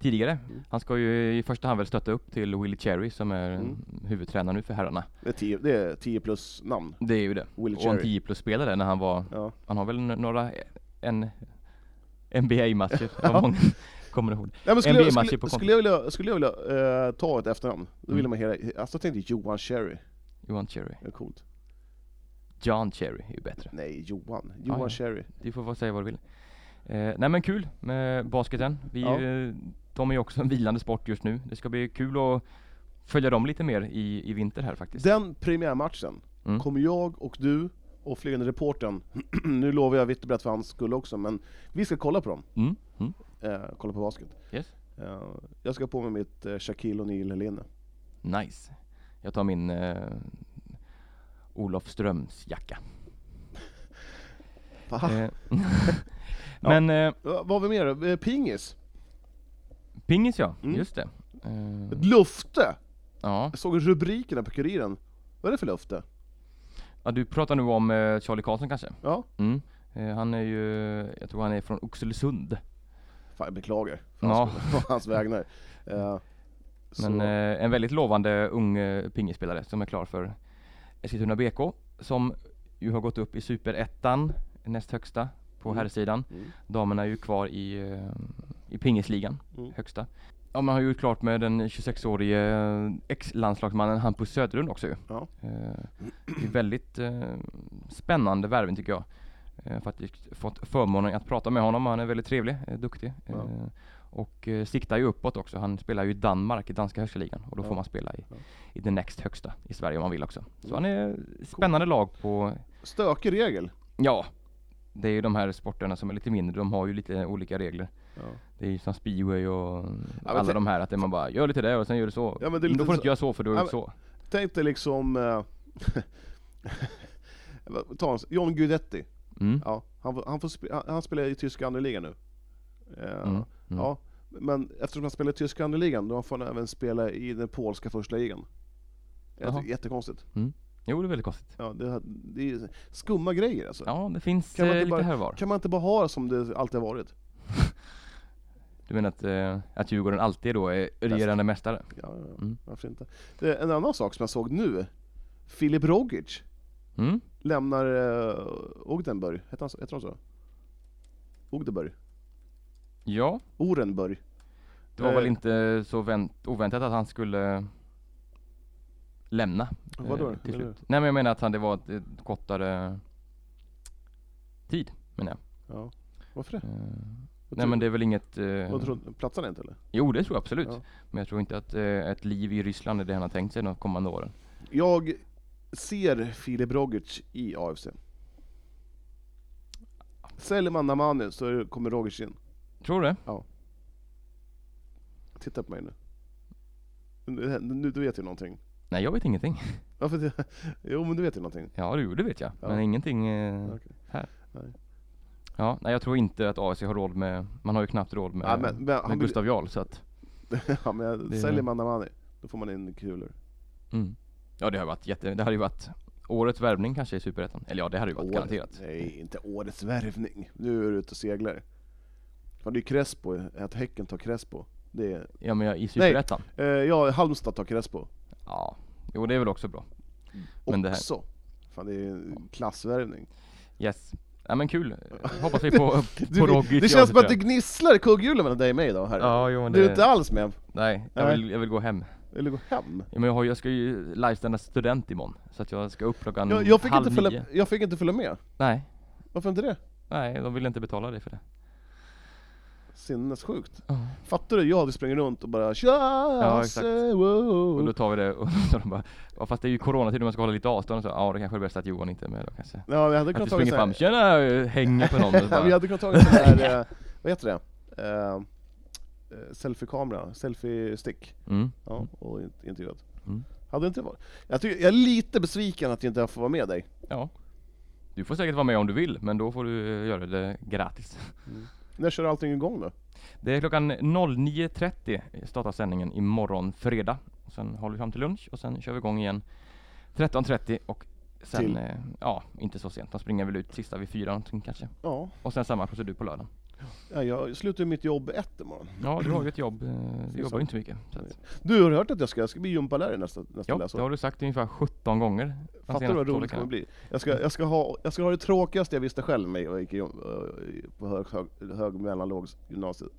tidigare. Han ska ju i första hand väl stötta upp till Willie Cherry som är Mm. huvudtränare nu för herrarna. Det är 10, det är 10 plus namn. Det är ju det. Willie och en Cherry. 10 plus spelare när han var, Ja. han har väl några, en NBA-matcher, Ja. kommer ihåg. Nej, men skulle, NBA-matcher skulle, på skulle jag vilja, skulle jag vilja eh, ta ett efternamn, då vill Mm. man hela, alltså jag tänkte Johan Cherry, Johan Cherry. det är coolt. John Cherry är ju bättre. Nej, Johan. Johan ja. Cherry. Du får få säga vad du vill. Eh, nej men kul med basketen. Vi, Ja. eh, de är ju också en vilande sport just nu. Det ska bli kul att följa dem lite mer i, i vinter här faktiskt. Den premiärmatchen Mm. kommer jag och du och flygande reportern, nu lovar jag vitt och brett för hans skull också, men vi ska kolla på dem. Mm. Mm. Eh, kolla på basket. Yes. Eh, jag ska på mig mitt eh, Shaquille O'Neal-linne. Nice. Jag tar min eh, Olof Ströms jacka. Va? Eh, men eh, Vad har vi mer? Eh, Pingis. Pingis ja, Mm. just det. Eh, Ett lufte! ja. Jag såg rubrikerna på Kuriren. Vad är det för lufte? ja, du pratar nu om eh, Charlie Karlsson kanske? Ja, Mm. Eh, han är ju, jag tror han är från Oxelösund. fan jag beklagar. För Ja. hans, på hans vägnar. Eh, Men eh, en väldigt lovande ung eh, pingisspelare som är klar för Eskilstuna BK som ju har gått upp i superettan, näst högsta på Mm. herrsidan. mm, Damerna är ju kvar i, eh, i pingisligan, Mm. högsta. Ja, man har ju klart med den 26-årige eh, ex-landslagsmannen Hampus Söderlund också ju. Ja. Eh, det är väldigt eh, spännande värvning tycker jag. Jag har faktiskt fått förmånen att prata med honom, han är väldigt trevlig, duktig. Ja. Och siktar ju uppåt också. Han spelar ju i Danmark, i danska högsta ligan. Och då Ja. får man spela i, i den näst högsta i Sverige om man vill också. Så Mm. han är spännande lag på, Stökig regel. ja, det är ju de här sporterna som är lite mindre, de har ju lite olika regler. Ja. Det är ju som speedway och men alla de här, att man bara gör lite det och sen gör du så. Ja, men det är då får du inte göra så för du har Ja, gjort så. Tänk dig liksom... Eh, ta en, John Guidetti. Mm. Ja, han, han, får han, han spelar i tyska andra ligan nu. Eh, Mm. Mm. Ja, men eftersom han spelar i tyska andra ligan då får han även spela i den polska första ligan. Jättekonstigt. Jo, det är väldigt konstigt. Ja, det, det är skumma grejer alltså. Ja, det finns Kan man eh, inte lite bara- här var. Kan man inte bara ha det som det alltid har varit? Du menar att, eh, att Djurgården alltid då är regerande mästare? Ja, ja, ja. Mm. varför inte? Det en annan sak som jag såg nu. Filip Rogic Mm? lämnar uh, Ogdenburg, heter han, så- heter han så? Ogdeburg? Ja, Orenburg? det var Eh. väl inte så vänt, oväntat att han skulle lämna Vadå? eh, till slut. Nej men jag menar att han, det var ett, ett kortare tid, menar jag. Ja. Varför det? Eh, Vad nej tror- men det är väl inget... Eh, Vad tror du? Platsar han inte eller? jo det tror jag absolut. Ja. Men jag tror inte att eh, ett liv i Ryssland är det han har tänkt sig de kommande åren. Jag ser Filip Rogic i AFC. Säljer man Namani så det- kommer Roger Kinn. Tror du det? Titta på mig nu. Nu, nu du vet ju någonting. Nej, jag vet ingenting. Varför det? Jo men du vet ju någonting. Ja, du, det vet jag. Ja. Men ingenting eh, Okej. här. Nej. Ja, nej jag tror inte att AFC har råd med, man har ju knappt råd med, Ja, men, men, med han Gustav Jarl så att, ja, men Det- säljer man Namani, då får man in kulor. mm. Ja det har varit jätte, det hade ju varit årets värvning kanske i Superettan. Eller ja, det hade ju varit Året- garanterat. Nej, inte årets värvning. Nu är du ute och seglar. Fan, det är Crespo, att Häcken tar Crespo. Det är, Ja men ja, i Superettan. eh, ja, Halmstad tar Crespo. Ja, jo det är väl också bra. Men det här- Också. Fan det är en klassvärvning. Yes. Ja men kul. Hoppas vi på, Du, på Roggic det känns som att det gnisslar i kugghjulen mellan dig och mig idag här. Ja, jo men Du är det, inte alls med. nej, jag vill, jag vill gå hem. Eller gå hem. Ja, men jag, har, jag ska ju livestanda student imorgon, så att jag ska upp klockan Jag, jag, fick halv inte nio. följa, jag fick inte följa med. Nej, Varför inte det? nej de vill inte betala dig för det. Sinnessjukt. Ja. Fattar du? Jag hade sprungit runt och bara Tja, exakt. wow. Och då tar vi det och så de bara, ja, fast det är ju coronatid och man ska hålla lite avstånd och så, ja det kanske är bäst att Johan inte är med då kanske. Ja, vi hade Att kunnat du ta springer fram, tjena, hänger på någon och Ja, vi hade kunnat ta en sån där, eh, vad heter det? Eh, selfie-kamera, selfie-stick. mm. Ja, och in- intervjuat. Mm. Hade inte varit. Jag, tycker, jag är lite besviken att jag inte får vara med dig. ja. Du får säkert vara med om du vill, men då får du göra det gratis. När kör allting igång då? Det är klockan 09.30 startar sändningen imorgon fredag. Sen håller vi fram till lunch och sen kör vi igång igen 13.30 och sen, Till? eh, ja, inte så sent. De springer väl ut sista vid fyra någonting kanske. Ja, Och sen samma procedur på lördagen. Ja jag slutar mitt jobb ett imorgon. Ja, du har ju ett jobb. eh, Du jobbar ju inte mycket. Så att, Du har hört att jag ska, jag ska bli gympalärare nästa, nästa ja, läsår? det har du sagt ungefär 17 gånger. Fattar du vad roligt det kommer bli? Jag ska, jag, ska ha, jag ska ha det tråkigaste jag visste själv med och gick eh, på hög, hög, hög mellanlåg gymnasiet.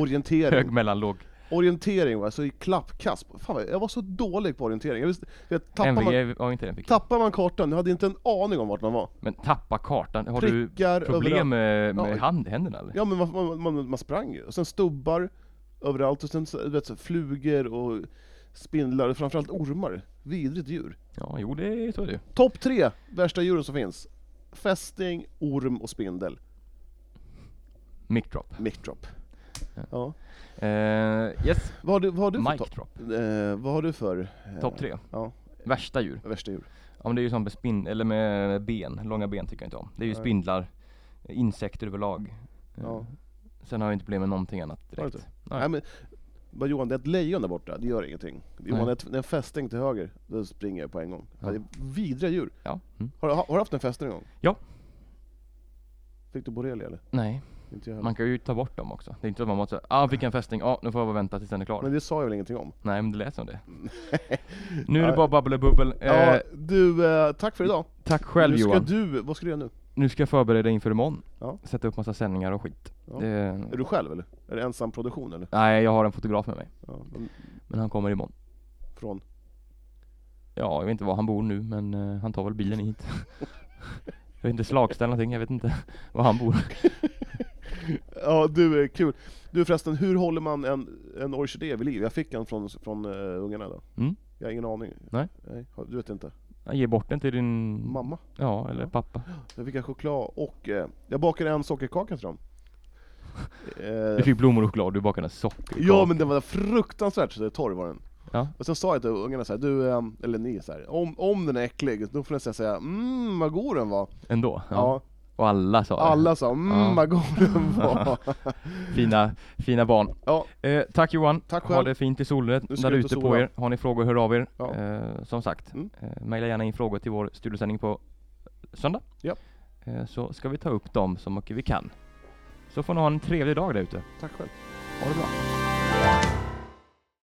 Orientering. Hög, mellan, låg. Orientering var så i klappkast. Fan, jag var så dålig på orientering. Jag visste, vet, tappar, man, MVG var inte den tappar man kartan, jag hade inte en aning om vart man var. Men tappa kartan. Har du Prickar problem överallt. med, med Ja. hand, händerna eller? Ja men man, man, man, man sprang ju. Och sen stubbar överallt, och sen du vet, så, flugor och spindlar, och framförallt ormar. Vidrigt djur. Ja, jo det så är det. Topp tre värsta djuren som finns. Fästing, orm och spindel. Mic drop. Mic drop. Ja. Eh, yes, Vad har du, vad har du för mic topp? drop. Eh, vad har du för? eh, Topp tre. Ja, Värsta djur. värsta djur. Ja men det är ju som med spin eller med ben, långa ben tycker jag inte om. Det är ju Nej. spindlar, insekter överlag. Eh, Ja. Sen har jag inte problem med någonting annat direkt. Nej. Nej men, bara Johan, det är ett lejon där borta, det gör ingenting. Johan, det är en fästing till höger, då springer jag på en gång. Ja. Det är vidriga djur. Ja. Mm. Har, har, har du haft en fästing någon gång? Ja. Fick du borrelia eller? Nej. Man kan ju ta bort dem också. Det är inte så att man måste säga, ah fick en fästing, ja nu får jag bara vänta tills den är klar. Men det sa jag väl ingenting om? Nej men det lät som det. Nu är det bara babbel och bubbel. Eh, Ja, du, eh, tack för idag. tack själv nu ska Johan. du, vad ska du göra nu? Nu ska jag förbereda inför imorgon. Ja. Sätta upp massa sändningar och skit. Ja. Det... Är du själv eller? Är det ensam produktion eller? Nej jag har en fotograf med mig. Ja, men Men han kommer imorgon. från? Ja, jag vet inte var han bor nu men eh, han tar väl bilen hit. jag vet inte, Slagsta eller någonting, jag vet inte var han bor. Ja du, är kul. Du förresten, hur håller man en, en orkidé vid liv? Jag fick en från, från uh, ungarna då. Mm. Jag har ingen aning. Nej. Nej, du vet inte? Jag ger bort den till din Mamma? Ja, eller Ja. pappa. Jag fick en choklad och eh, jag bakade en sockerkaka till dem. Du Eh, fick blommor och choklad, du bakade en sockerkaka. ja men den var fruktansvärt så torr var den. Ja. Och sen sa jag till ungarna så här, du, eh, eller ni så här, om, om den är äcklig, då får ni säga mm vad god den var. Ändå? Ja. Ja, Och alla sa det. alla sa mm Ja. vad god den var. Fina, fina barn. ja, Eh, tack Johan. Tack Ha själv. det fint i ska där ute på er. Har ni frågor, hör av er. Ja. Eh, som sagt, Mm. eh, mejla gärna in frågor till vår studiosändning på söndag. Ja. Eh, så ska vi ta upp dem så mycket vi kan. Så får ni ha en trevlig dag där ute. tack själv. Ha det bra.